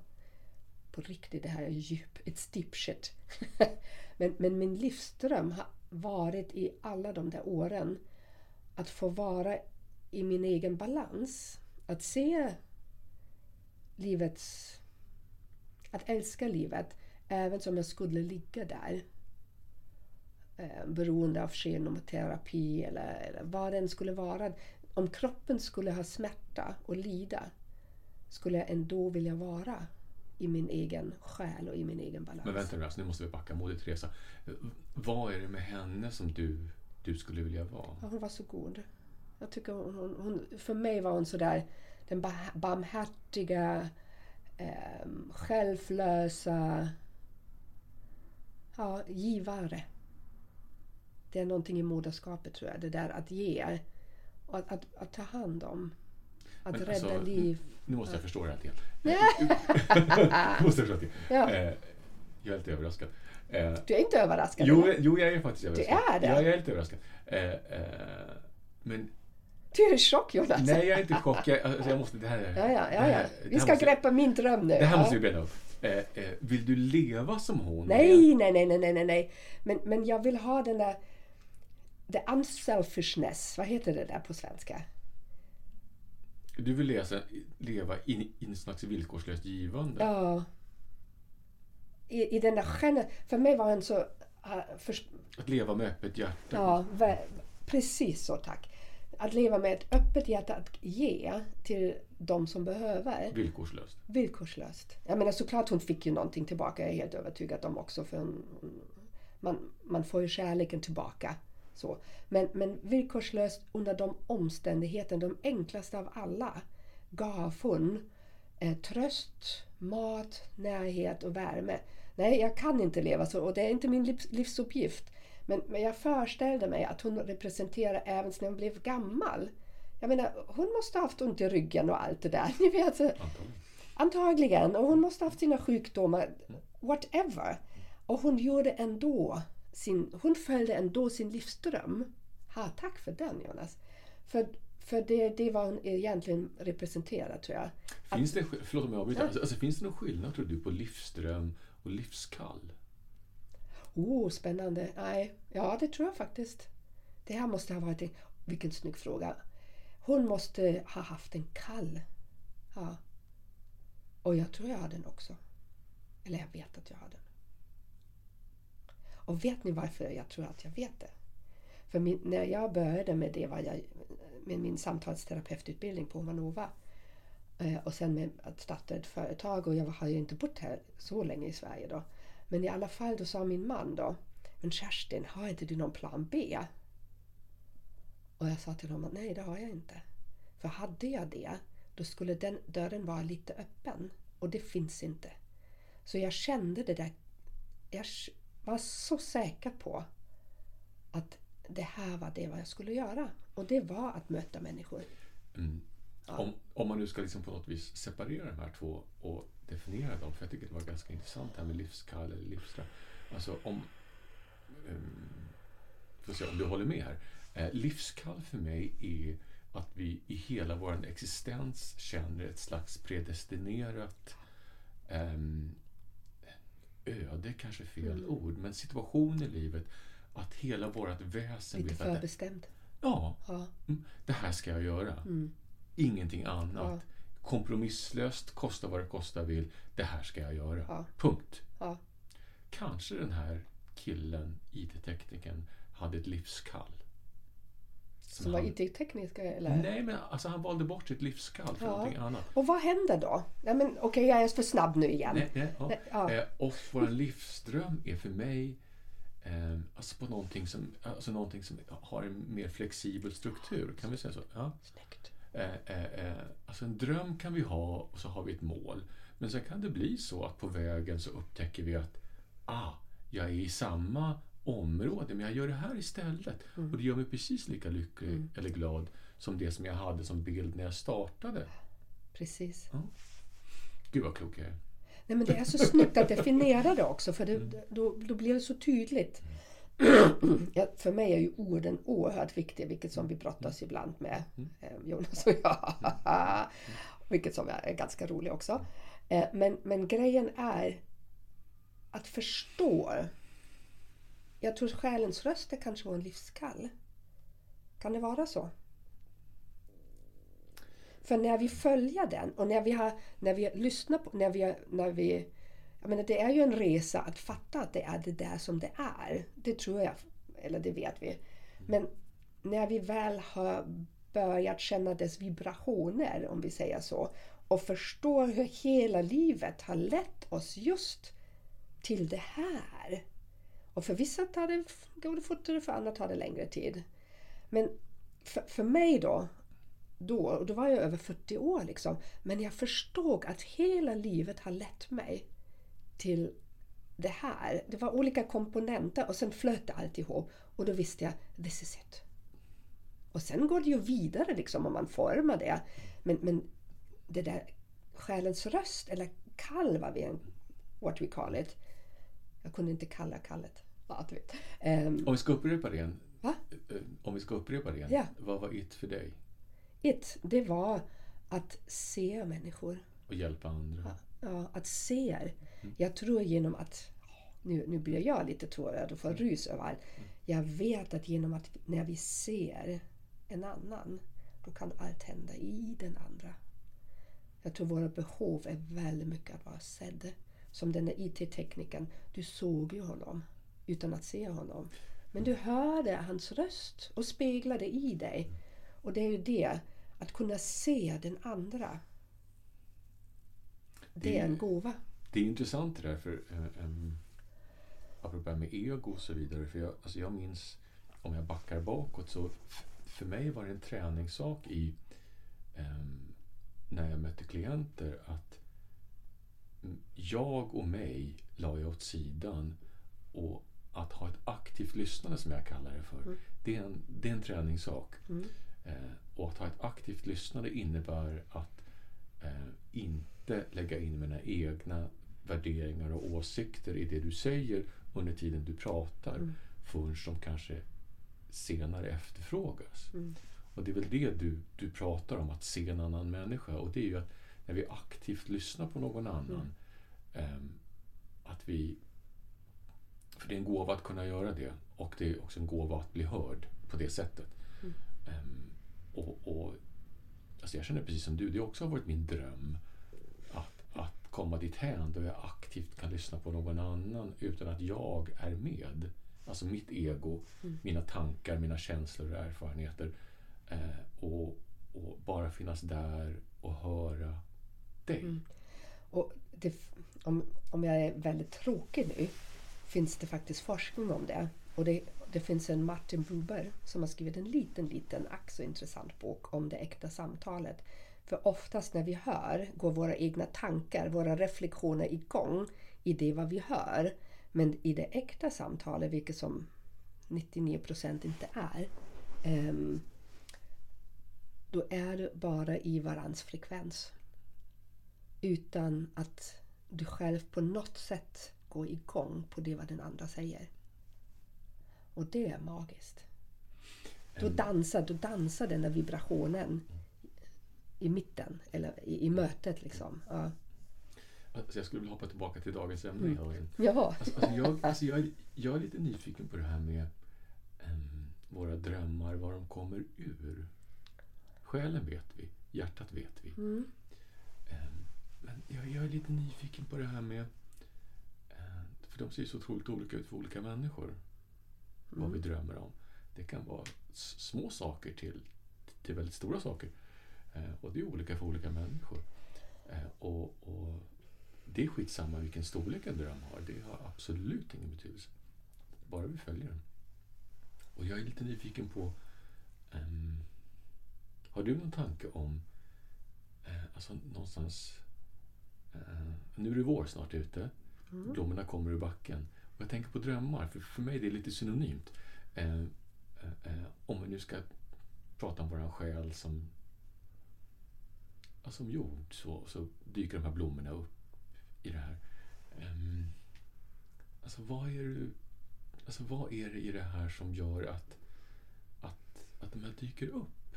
På riktigt, det här är djup, it's deep shit. men, men min livsdröm har varit i alla de där åren att få vara i min egen balans. Att se livets... Att älska livet även som jag skulle ligga där. Eh, beroende av kemoterapi eller, eller vad den skulle vara. Om kroppen skulle ha smärta och lida skulle jag ändå vilja vara i min egen själ och i min egen balans. Men vänta nu, alltså, nu måste vi backa. Moder Teresa. Vad är det med henne som du, du skulle vilja vara? Ja, hon var så god. Jag tycker hon, hon, hon, för mig var hon sådär den ba- barmhärtiga, eh, självlösa ja, givare. Det är någonting i moderskapet tror jag, det där att ge att, att, att ta hand om. Att Men rädda alltså, liv. Nu måste jag förstå det här. Nu måste jag förstå det. Ja. Eh, Jag är lite överraskad. Eh, Du är inte överraskad? Jo, eller? jo, jag är faktiskt överraskad. är det? Ja, jag är lite överraskad. Eh, eh, men Du är i chock Jonas. nej, jag är inte i chock. Jag, alltså, jag måste, det här, är- Ja, ja, ja, här- ja. det Vi här ska måste, greppa min dröm nu. Det här ja. måste vi bredda upp. Eh, eh, vill du leva som hon? Nej, nej, nej, nej, nej, nej, nej. Men, men jag vill ha den där... The unselfishness. Vad heter det där på svenska? Du vill läsa, leva i en slags villkorslöst givande? Ja. I, i den där gener... För mig var han så... Uh, för, Att leva med öppet hjärta? ja, precis så tack. Att leva med ett öppet hjärta att ge till de som behöver. Villkorslöst? Villkorslöst. Jag menar såklart hon fick ju någonting tillbaka. Jag är helt övertygad om också. För hon, man, man får ju kärleken tillbaka. Så. Men, men villkorslöst under de omständigheterna, de enklaste av alla, gav hon eh, tröst, mat, närhet och värme. Nej, jag kan inte leva så och det är inte min livs, livsuppgift. Men, men jag föreställde mig att hon representerar även när hon blev gammal. Jag menar, hon måste ha haft ont i ryggen och allt det där. Ni vet, så- Antagligen. Och hon måste ha haft sina sjukdomar. Whatever. Och hon gjorde ändå sin... Hon följde ändå sin livsdröm. Ha, tack för den Jonas. För, för det, det var hon egentligen representerar tror jag. Finns det, förlåt om jag avbryter. Alltså, alltså, finns det någon skillnad tror du på livsdröm och livskall? Oh, spännande. Nej, ja det tror jag faktiskt. Det här måste ha varit en... Vilken snygg fråga. Hon måste ha haft en kall. Ja. Och jag tror jag har den också. Eller jag vet att jag har den. Och vet ni varför jag tror att jag vet det? För min, när jag började med det var jag med min samtalsterapeututbildning på Humanova eh, och sen med att starta ett företag och jag har ju inte bott här så länge i Sverige då. Men i alla fall då sa min man då Men Kerstin, har inte du någon plan B? Och jag sa till honom att nej det har jag inte. För hade jag det då skulle den dörren vara lite öppen och det finns inte. Så jag kände det där. Jag var så säker på att det här var det vad jag skulle göra. Och det var att möta människor. Mm. Om, om man nu ska liksom på något vis separera de här två och definiera dem, för jag tycker det var ganska intressant det här med livskall eller livsdröm. Alltså om... Um, får se om du håller med här. Eh, livskall för mig är att vi i hela vår existens känner ett slags predestinerat ehm, öde, kanske fel Mm. ord, men situation i livet att hela vårt väsen Lite förbestämd. ja, Ja. mm, det här ska jag göra. Mm. Ingenting annat. Ja. Kompromisslöst, kosta vad det kosta vill. Det här ska jag göra. Ja. Punkt. Ja. Kanske den här killen, IT-teknikern, hade ett livskall. Som var IT-tekniska eller? Nej, men alltså han valde bort sitt livskall för Ja. någonting annat. Och vad händer då? Nej men okej, jag är för snabb nu igen. Nej, nej, ja. Nej, ja. Eh, och vår livsdröm är för mig eh, alltså på någonting som, alltså någonting som har en mer flexibel struktur. Kan vi säga så? Ja. Snyggt. Eh, eh, eh, alltså en dröm kan vi ha och så har vi ett mål. Men sen kan det bli så att på vägen så upptäcker vi att ah, jag är i samma område men jag gör det här istället. Och det gör mig precis lika lycklig eller glad som det som jag hade som bild när jag startade. Precis. Gud vad klok jag är. Nej men det är så snyggt att definiera det också för det, då, då blir det så tydligt. Ja, för mig är ju orden oerhört viktiga, vilket som vi brottas ibland med, eh, Jonas och jag. vilket som är ganska roligt också. Eh, Men, men grejen är att förstå. Jag tror själens röst är kanske en livskall. Kan det vara så? För när vi följer den och när vi, har, när vi lyssnar på, när vi, när vi jag menar, det är ju en resa att fatta att det är det där som det är. Det tror jag, eller det vet vi. Men när vi väl har börjat känna dess vibrationer, om vi säger så, och förstår hur hela livet har lett oss just till det här. Och för vissa tar det, går det fortare, för andra tar det längre tid. Men för, för mig då, då, och då var jag över 40 år liksom, men jag förstod att hela livet har lett mig till det här. Det var olika komponenter och sen flöt det alltihop och då visste jag, this is it. Och sen går det ju vidare liksom om man formar det. Men, men det där själens röst, eller kall vad vi what we call it. Jag kunde inte kalla kallet. Ja, du vet. Ehm, Om vi ska upprepa det igen. Va? eh, Om vi ska upprepa det igen. Ja. Vad var it för dig? it, det var att se människor. Och hjälpa andra? Ja, att se. Jag tror genom att... Nu, nu blir jag lite tårögd och får rys överallt. Jag vet att genom att när vi ser en annan, då kan allt hända i den andra. Jag tror våra behov är väldigt mycket att vara sedd. Som den där IT-teknikern. Du såg ju honom utan att se honom. Men du hörde hans röst och speglade i dig. Och det är ju det, att kunna se den andra. Det är en gåva. Det är intressant det där, för um, apropå det här med ego och så vidare. För jag, alltså jag minns, om jag backar bakåt, så för mig var det en träningssak i ehm, när jag mötte klienter att mm, jag och mig la jag åt sidan och att ha ett aktivt lyssnande som jag kallar det för. Det, är en, det är en träningssak. Eh, och att ha ett aktivt lyssnande innebär att eh, inte lägga in mina egna värderingar och åsikter i det du säger under tiden du pratar Mm. förrän de kanske senare efterfrågas. Och det är väl det du, du pratar om, att se en annan människa. Och det är ju att när vi aktivt lyssnar på någon annan, ehm, att vi... För det är en gåva att kunna göra det och det är också en gåva att bli hörd på det sättet. Ehm, och, och, alltså jag känner precis som du, det har också varit min dröm att, att komma dit hän då jag aktivt kan lyssna på någon annan utan att jag är med. Alltså mitt ego, mina tankar, mina känslor och erfarenheter. Eh, och, och bara finnas där och höra dig. Och det, om, om jag är väldigt tråkig nu finns det faktiskt forskning om det. Och det, det finns en Martin Buber som har skrivit en liten, liten, ack så intressant bok om det äkta samtalet. För oftast när vi hör går våra egna tankar, våra reflektioner igång i det vad vi hör. Men i det äkta samtalet, vilket som 99 procent inte är, ehm, då är det bara i varans frekvens utan att du själv på något sätt går igång på det vad den andra säger. Och det är magiskt. Då dansar, då dansar den där vibrationen i mitten, eller i, i mötet liksom. Ja. Alltså jag skulle vilja hoppa tillbaka till dagens ämne. Jaha. Alltså, alltså jag, alltså jag, är, jag är lite nyfiken på det här med em, våra drömmar, var de kommer ur. Själen vet vi, hjärtat vet vi. Mm. Em, men jag, jag är lite nyfiken på det här med... eh, För de ser så otroligt olika ut för olika människor. Vad vi drömmer om. det kan vara små saker till, till väldigt stora saker. Eh, och det är olika för olika människor. Eh, och, och det är skitsamma vilken storlek en dröm har. Det har absolut ingen betydelse. Bara vi följer den. Och jag är lite nyfiken på ehm, Har du någon tanke om eh, alltså någonstans eh, Nu är det vår snart ute. Blommorna kommer ur backen. Och jag tänker på drömmar, för för mig är det lite synonymt. Eh, eh, eh, om vi nu ska prata om våran själ som, ja, som jord så, så dyker de här blommorna upp i det här. Ehm, alltså vad är det, alltså vad är det i det här som gör att, att, att de här dyker upp?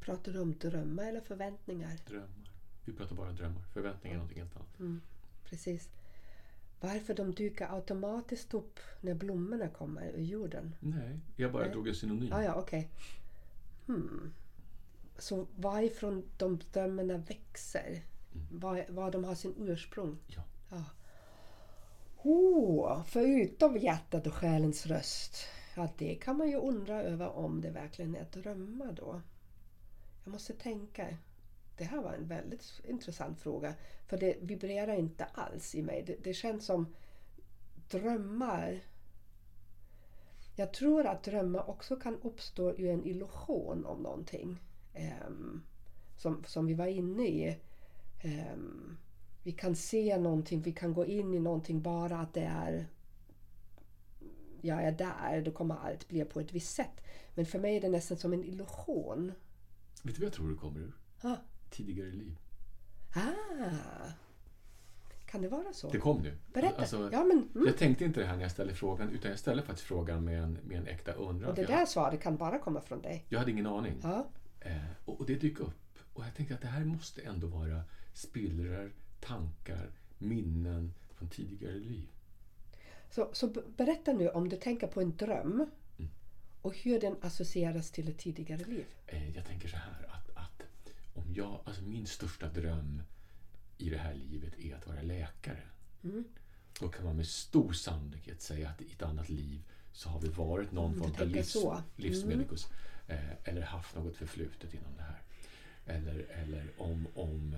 Pratar du om drömmar eller förväntningar? Drömmar. Vi pratar bara drömmar. Förväntningar är någonting helt annat. Precis. Varför de dyker automatiskt upp när blommorna kommer ur jorden? Nej, jag bara Nej. tog en synonym. Ah, ja, okej. Hmm. Så varifrån de drömmarna växer? Var, var de har sin ursprung? Ja. Ja. Oh, förutom hjärtat och själens röst. Ja, det kan man ju undra över om det verkligen är drömmar då. Jag måste tänka. Det här var en väldigt intressant fråga. För det vibrerar inte alls i mig. Det, det känns som drömmar. Jag tror att drömmar också kan uppstå ur en illusion om någonting. Ehm, som, som vi var inne i. Ehm, vi kan se någonting, vi kan gå in i någonting bara att det är jag är där, då kommer allt bli på ett visst sätt. Men för mig är det nästan som en illusion. Vet du vad jag tror det kommer ur? Ah, Tidigare liv. ah. Kan det vara så? Det kom nu. Berätta. Alltså, ja, men, mm. Jag tänkte inte det här när jag ställde frågan, utan jag ställde faktiskt frågan med en, med en äkta undran. Och det För jag, där svaret kan bara komma från dig. jag hade ingen aning. Ja. Eh, och, och det dök upp. Och jag tänkte att det här måste ändå vara spillror, tankar, minnen från tidigare liv. Så, så berätta nu om du tänker på en dröm och hur den associeras till ett tidigare liv. Eh, jag tänker så här att, jag, alltså min största dröm i det här livet är att vara läkare. Då kan man med stor sannolikhet säga att i ett annat liv så har vi varit någon Mm, form av livs. Mm. livsmedikus. Eh, eller haft något förflutet inom det här. Eller, eller om, om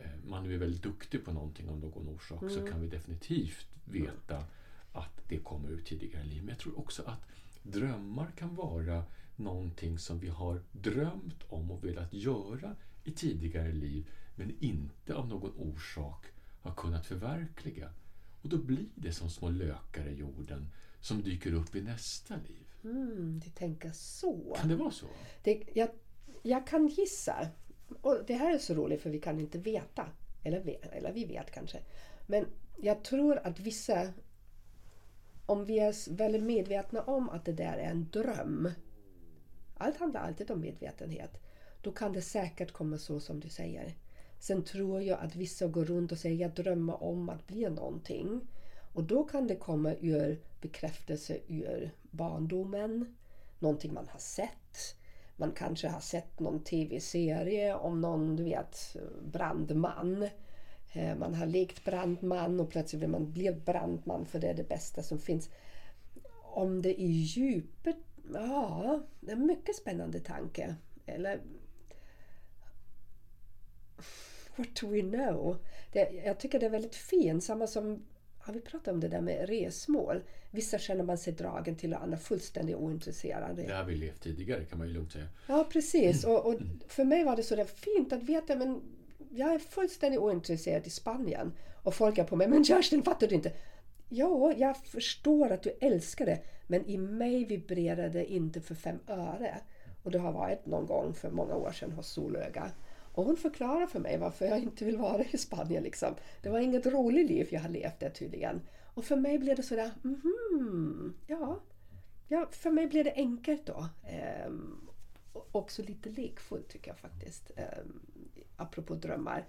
eh, man nu är väldigt duktig på någonting av någon orsak Mm. så kan vi definitivt veta att det kommer ur tidigare liv. Men jag tror också att drömmar kan vara någonting som vi har drömt om och velat göra i tidigare liv men inte av någon orsak har kunnat förverkliga. Och då blir det som små lökar i jorden som dyker upp i nästa liv. Mm, du tänker så. Kan det vara så? Det, jag, jag kan gissa. Och det här är så roligt för vi kan inte veta. Eller, eller vi vet kanske. Men jag tror att vissa... Om vi är väldigt medvetna om att det där är en dröm. Allt handlar alltid om medvetenhet. Då kan det säkert komma så som du säger. Sen tror jag att vissa går runt och säger jag drömmer om att bli någonting. Och då kan det komma ur bekräftelse ur barndomen. Någonting man har sett. Man kanske har sett någon tv-serie om någon, du vet, brandman. Eh, man har lekt brandman och plötsligt vill man bli brandman för det är det bästa som finns. Om det är djupet, ja, det är en mycket spännande tanke. Eller What do we know? Det, jag tycker det är väldigt fint. Samma som, har vi pratat om det där med resmål? Vissa känner man sig dragen till och andra fullständigt ointresserade. Det har vi levt tidigare kan man ju lugnt säga. Ja, precis. Och, och för mig var det så där fint att veta men jag är fullständigt ointresserad i Spanien. Och folk är på mig, men Kerstin fattar du inte? Ja, jag förstår att du älskar det. Men i mig vibrerar det inte för fem öre. Och det har varit någon gång för många år sedan hos Solöga. Och hon förklarar för mig varför jag inte vill vara i Spanien. Liksom. Det var inget roligt liv jag har levt där tydligen. Och för mig blev det sådär, mhm, ja. ja. För mig blev det enkelt då. Ehm, också lite lekfullt tycker jag faktiskt. Ehm, apropå drömmar.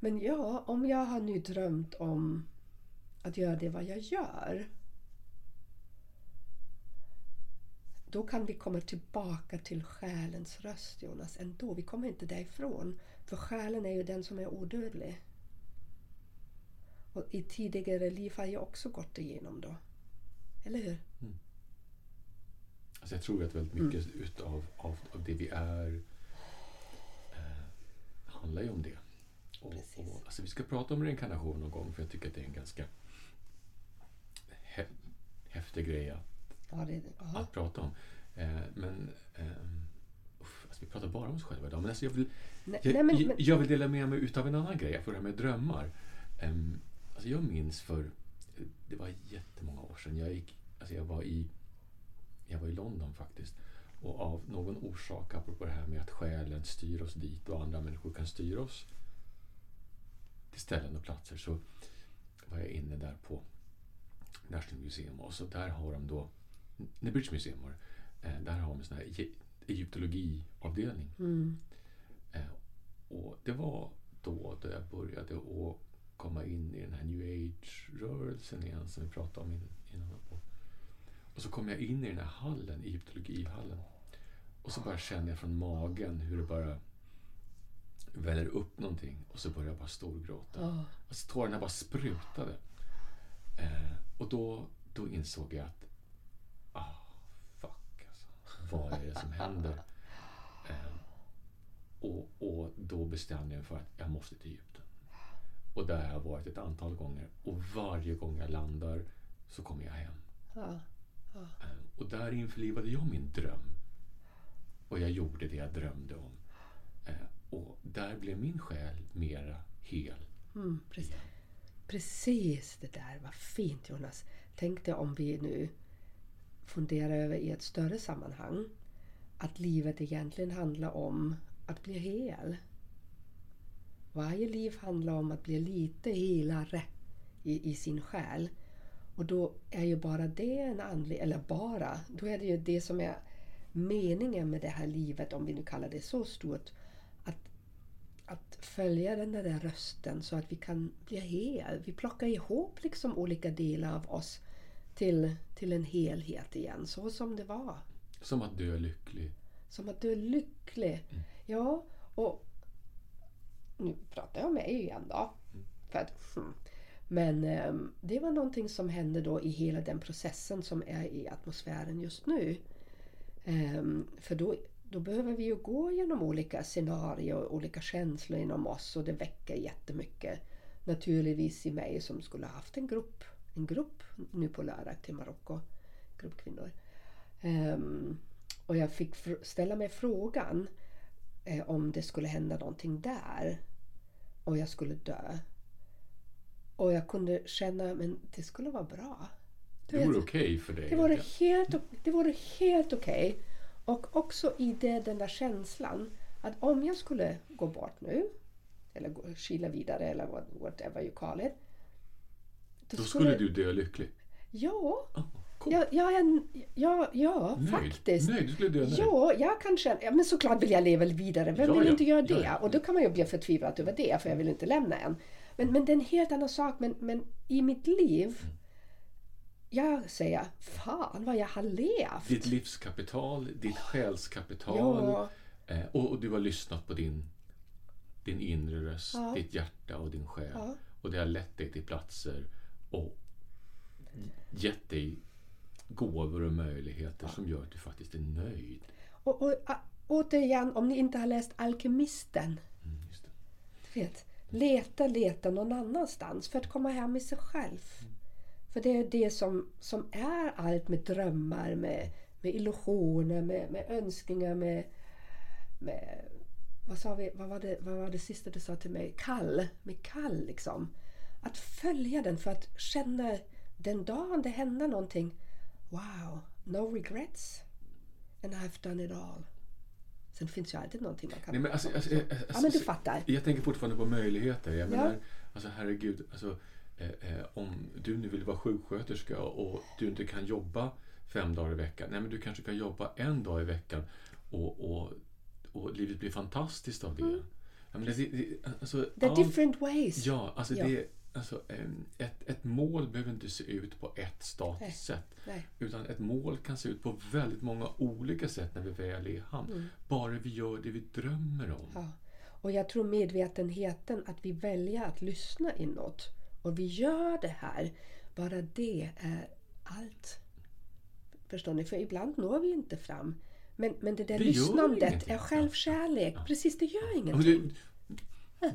Men ja, om jag har nu drömt om att göra det vad jag gör. Då kan vi komma tillbaka till själens röst Jonas ändå. Vi kommer inte därifrån. För själen är ju den som är odödlig. Och i tidigare liv har jag också gått igenom då. Eller hur? Alltså jag tror att väldigt mycket utav av, av det vi är eh, handlar ju om det. Och, och, alltså vi ska prata om reinkarnation någon gång för jag tycker att det är en ganska hä, häftig grej att, Ja, det, att prata om. Eh, men ehm, uff, alltså vi pratar bara om oss själva idag. Men alltså jag, vill, Nej, jag, nej, men, jag, jag vill dela med mig utav en annan grej, för det här med drömmar. Um, alltså jag minns för, det var jättemånga år sedan, jag, gick, alltså jag, var i, jag var i London faktiskt. Och av någon orsak, apropå det här med att själen styr oss dit och andra människor kan styra oss till ställen och platser, så var jag inne där på National Museum och så där har de då, nej, British Museum var det, eh, där har de en sån här egyptologiavdelning. mm, Eh, och det var då, då jag började att komma in i den här new age-rörelsen igen som vi pratade om in- innan. Och, så kom jag in i den här hallen, egyptologihallen. Och så bara kände jag från magen hur det bara väller upp någonting och så började jag bara storgråta. ja, Alltså tårarna bara sprutade. Eh, och då, då insåg jag att. Vad är det som händer? Eh, och, och då bestämde jag mig för att jag måste till Egypten. Och där har jag varit ett antal gånger. Och varje gång jag landar så kommer jag hem. ja, Eh, och där införlivade jag min dröm. Och jag gjorde det jag drömde om. Eh, och där blev min själ mera hel. mm, precis. Precis det där, vad fint Jonas. Tänk dig om vi nu fundera över i ett större sammanhang att livet egentligen handlar om att bli hel. Varje liv handlar om att bli lite helare i, i sin själ. Och då är ju bara det en anledning, eller bara, då är det ju det som är meningen med det här livet, om vi nu kallar det så stort. Att, att följa den där rösten så att vi kan bli hel. Vi plockar ihop liksom olika delar av oss till, till en helhet igen, så som det var. Som att dö lycklig. Som att du är lycklig. Ja, och nu pratar jag om mig igen då. För att, hmm. Men ehm, det var någonting som hände då i hela den processen som är i atmosfären just nu. Ehm, för då, då behöver vi ju gå genom olika scenarier och olika känslor inom oss och det väcker jättemycket. Naturligtvis i mig som skulle ha haft en grupp, en grupp nu på lördag till Marocko. Grupp kvinnor. Ehm, och jag fick ställa mig frågan eh, om det skulle hända någonting där och jag skulle dö. Och jag kunde känna men det skulle vara bra. Det vore okej för dig. det vore helt, det vore helt okej. Och också i det, den där känslan att om jag skulle gå bort nu eller kila vidare eller what, whatever you call it. Då skulle du dö lycklig. Ja, Ah, cool. ja, ja, ja, ja, ja Nöjd. faktiskt. Nöjd, du skulle dö nöjd. Ja, jag kan känna, ja, men såklart vill jag leva vidare. Vem Ja, vill ja. inte göra det? Och då kan man ju bli förtvivlad över det, för jag vill inte lämna en. Men, men det är en helt annan sak. Men, men i mitt liv, jag säger, fan vad jag har levt. Ditt livskapital, ditt själskapital. Ja, Eh, och, och du har lyssnat på din, din inre röst, Ja. ditt hjärta och din själ. Ja. Och det har lett dig till platser och gett dig gåvor och möjligheter som gör att du faktiskt är nöjd. och, och a, återigen, om ni inte har läst Alkemisten, Mm, vet, leta, leta någon annanstans för att komma hem i sig själv. För det är det som, som är allt med drömmar, med, med illusioner, med, med önskningar, med, med vad, sa vi, vad, var det, vad var det sista du sa till mig? Kall. Med kall liksom. Att följa den för att känna den dagen det händer någonting. Wow, no regrets. And I've done it all. Sen finns ju alltid någonting man kan... Nej, men alltså, alltså, alltså, ja men du fattar. Jag tänker fortfarande på möjligheter. Jag Ja. menar, alltså herregud, alltså, eh, eh, om du nu vill vara sjuksköterska och du inte kan jobba fem dagar i veckan. Nej, men du kanske kan jobba en dag i veckan och, och, och livet blir fantastiskt av det. Jag menar, det, det, alltså, Mm. The different ways. Ja, alltså, Ja. Det, alltså ett, ett mål behöver inte se ut på ett statiskt Nej. sätt. Nej. Utan ett mål kan se ut på väldigt många olika sätt när vi väl är i hamn. Bara vi gör det vi drömmer om. Mm. Ja. Och jag tror medvetenheten att vi väljer att lyssna inåt och vi gör det här, bara det är allt. Förstår ni? För ibland når vi inte fram. Men, men det där Det lyssnandet är självkärlek. Precis, det gör Ja, ingenting. men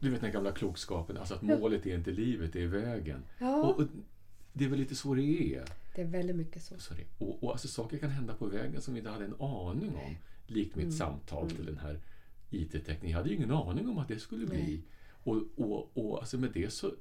Du, vet den gamla klokskapen, alltså att målet är inte livet, det är vägen. Ja. Och, och det är väl lite så det är. Det är väldigt mycket så. Det, och, och alltså, saker kan hända på vägen som vi inte hade en aning om. Likt Mm. mitt samtal till den här IT-tekniken. Jag hade ju ingen aning om att det skulle bli. Och, och, och alltså med det så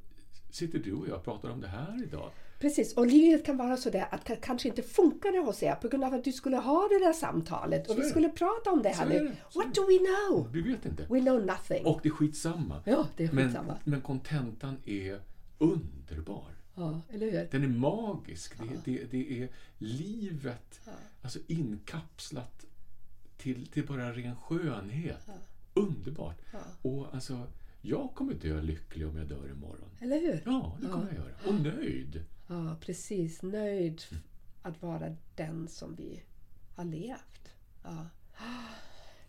sitter du och jag och pratar om det här idag. Precis, och livet kan vara sådär att det kanske inte funkade hos er på grund av att du skulle ha det där samtalet och vi det. skulle prata om det här Så nu. det, What do we know? Vi vet inte. We know nothing. Och det är skitsamma. Ja, det är skitsamma. men kontentan är underbar. Ja, eller hur? Den är magisk. Det, det, det är livet alltså inkapslat till, till bara ren skönhet. Underbart. Och alltså, jag kommer dö lycklig om jag dör imorgon. Eller hur? Ja, det kommer jag göra. Och nöjd. Ja, precis. Nöjd att vara den som vi har levt. Ja.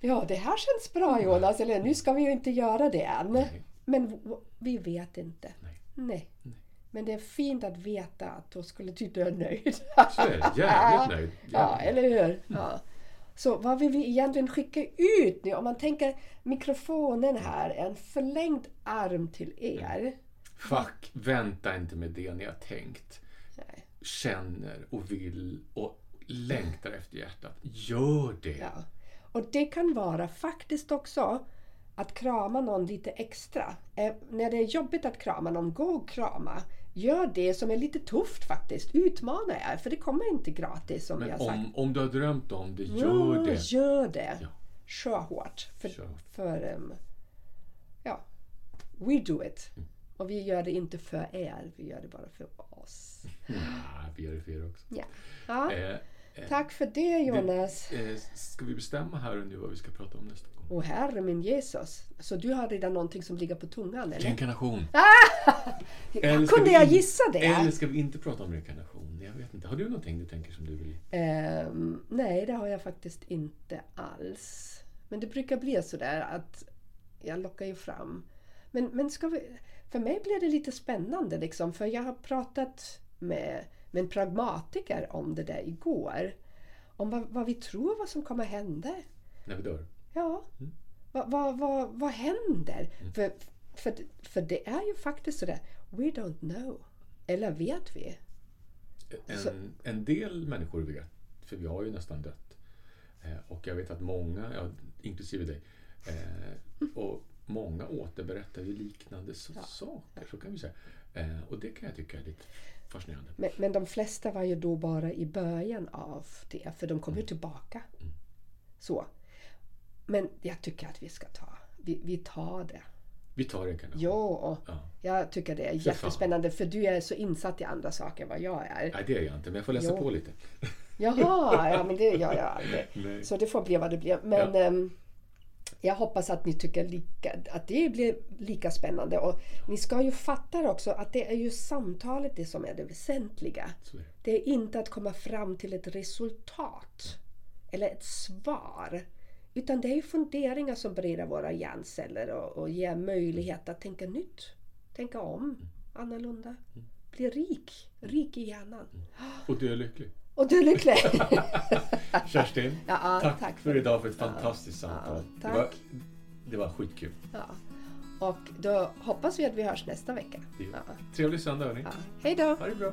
ja, det här känns bra Jonas, eller Nu ska vi ju inte göra det än. Nej. Men vi vet inte. Nej. Nej. Men det är fint att veta att då skulle du dö nöjd. Så är. Jävligt nöjd. Ja, Jävligt. eller hur? Ja. Så vad vill vi egentligen skicka ut nu? Om man tänker mikrofonen här, en förlängd arm till er. Fuck, vänta inte med det ni har tänkt. Nej. Känner och vill och längtar efter hjärtat. Gör det. Ja. Och det kan vara faktiskt också att krama någon lite extra. Eh, när det är jobbigt att krama någon, gå och krama. Gör det som är lite tufft faktiskt. Utmana er, för det kommer inte gratis som vi Men har sagt. om, om du har drömt om det, gör ja, det. Gör det. Ja. Kör hårt. För, Kör för ehm, ja, we do it. Mm. Och vi gör det inte för er, vi gör det bara för oss. Ja, vi gör det för er också. Ja. ja. Eh, eh, Tack för det Jonas. eh, ska vi bestämma här och nu vad vi ska prata om nästa gång? Och herre min Jesus. Så du har redan någonting som ligger på tungan eller? Reinkarnation. Kunde ska vi jag in- gissa det? Eller ska vi inte prata om reinkarnation? Jag vet inte. Har du någonting du tänker som du vill? Ehm, nej, det har jag faktiskt inte alls. Men det brukar bli sådär att jag lockar ju fram. Men, men ska vi, för mig blir det lite spännande liksom. För jag har pratat med, med en pragmatiker om det där igår. Om vad, vad vi tror vad som kommer hända. När vi dör? Ja, vad, vad, vad, vad händer? För, för, för det är ju faktiskt sådär, we don't know. Eller vet vi? En, en del människor vet, för vi har ju nästan dött. Eh, och jag vet att många, ja, inklusive dig, eh, och många återberättar ju liknande så, saker. Så kan vi säga. Eh, och det kan jag tycka är lite fascinerande. Men, men de flesta var ju då bara i början av det, för de kom Mm. ju tillbaka. Så. Men jag tycker att vi ska ta, vi, vi tar det. Vi tar reinkarnation. Jo, Ja. jag tycker det är För fan. jättespännande för du är så insatt i andra saker än vad jag är. Nej, det är jag inte, men jag får läsa Jo. på lite. Jaha, ja men det gör jag aldrig. Nej. Så det får bli vad det blir. Men Ja. Jag hoppas att ni tycker lika, att det blir lika spännande. Och ni ska ju fatta också att det är ju samtalet det som är det väsentliga. Det. Det är inte att komma fram till ett resultat eller ett svar. Utan det är ju funderingar som bereder våra hjärnceller och, och ger möjlighet att tänka nytt. Tänka om, annorlunda. Bli rik, rik i hjärnan. Och du är lycklig. Och du är lycklig! Kerstin, Ja, tack, tack för idag för ett fantastiskt samtal. Ja, det, var, tack. det var skitkul. ja. Och då hoppas vi att vi hörs nästa vecka. Trevlig söndag hörni. Ja. Hej då! Ha det bra.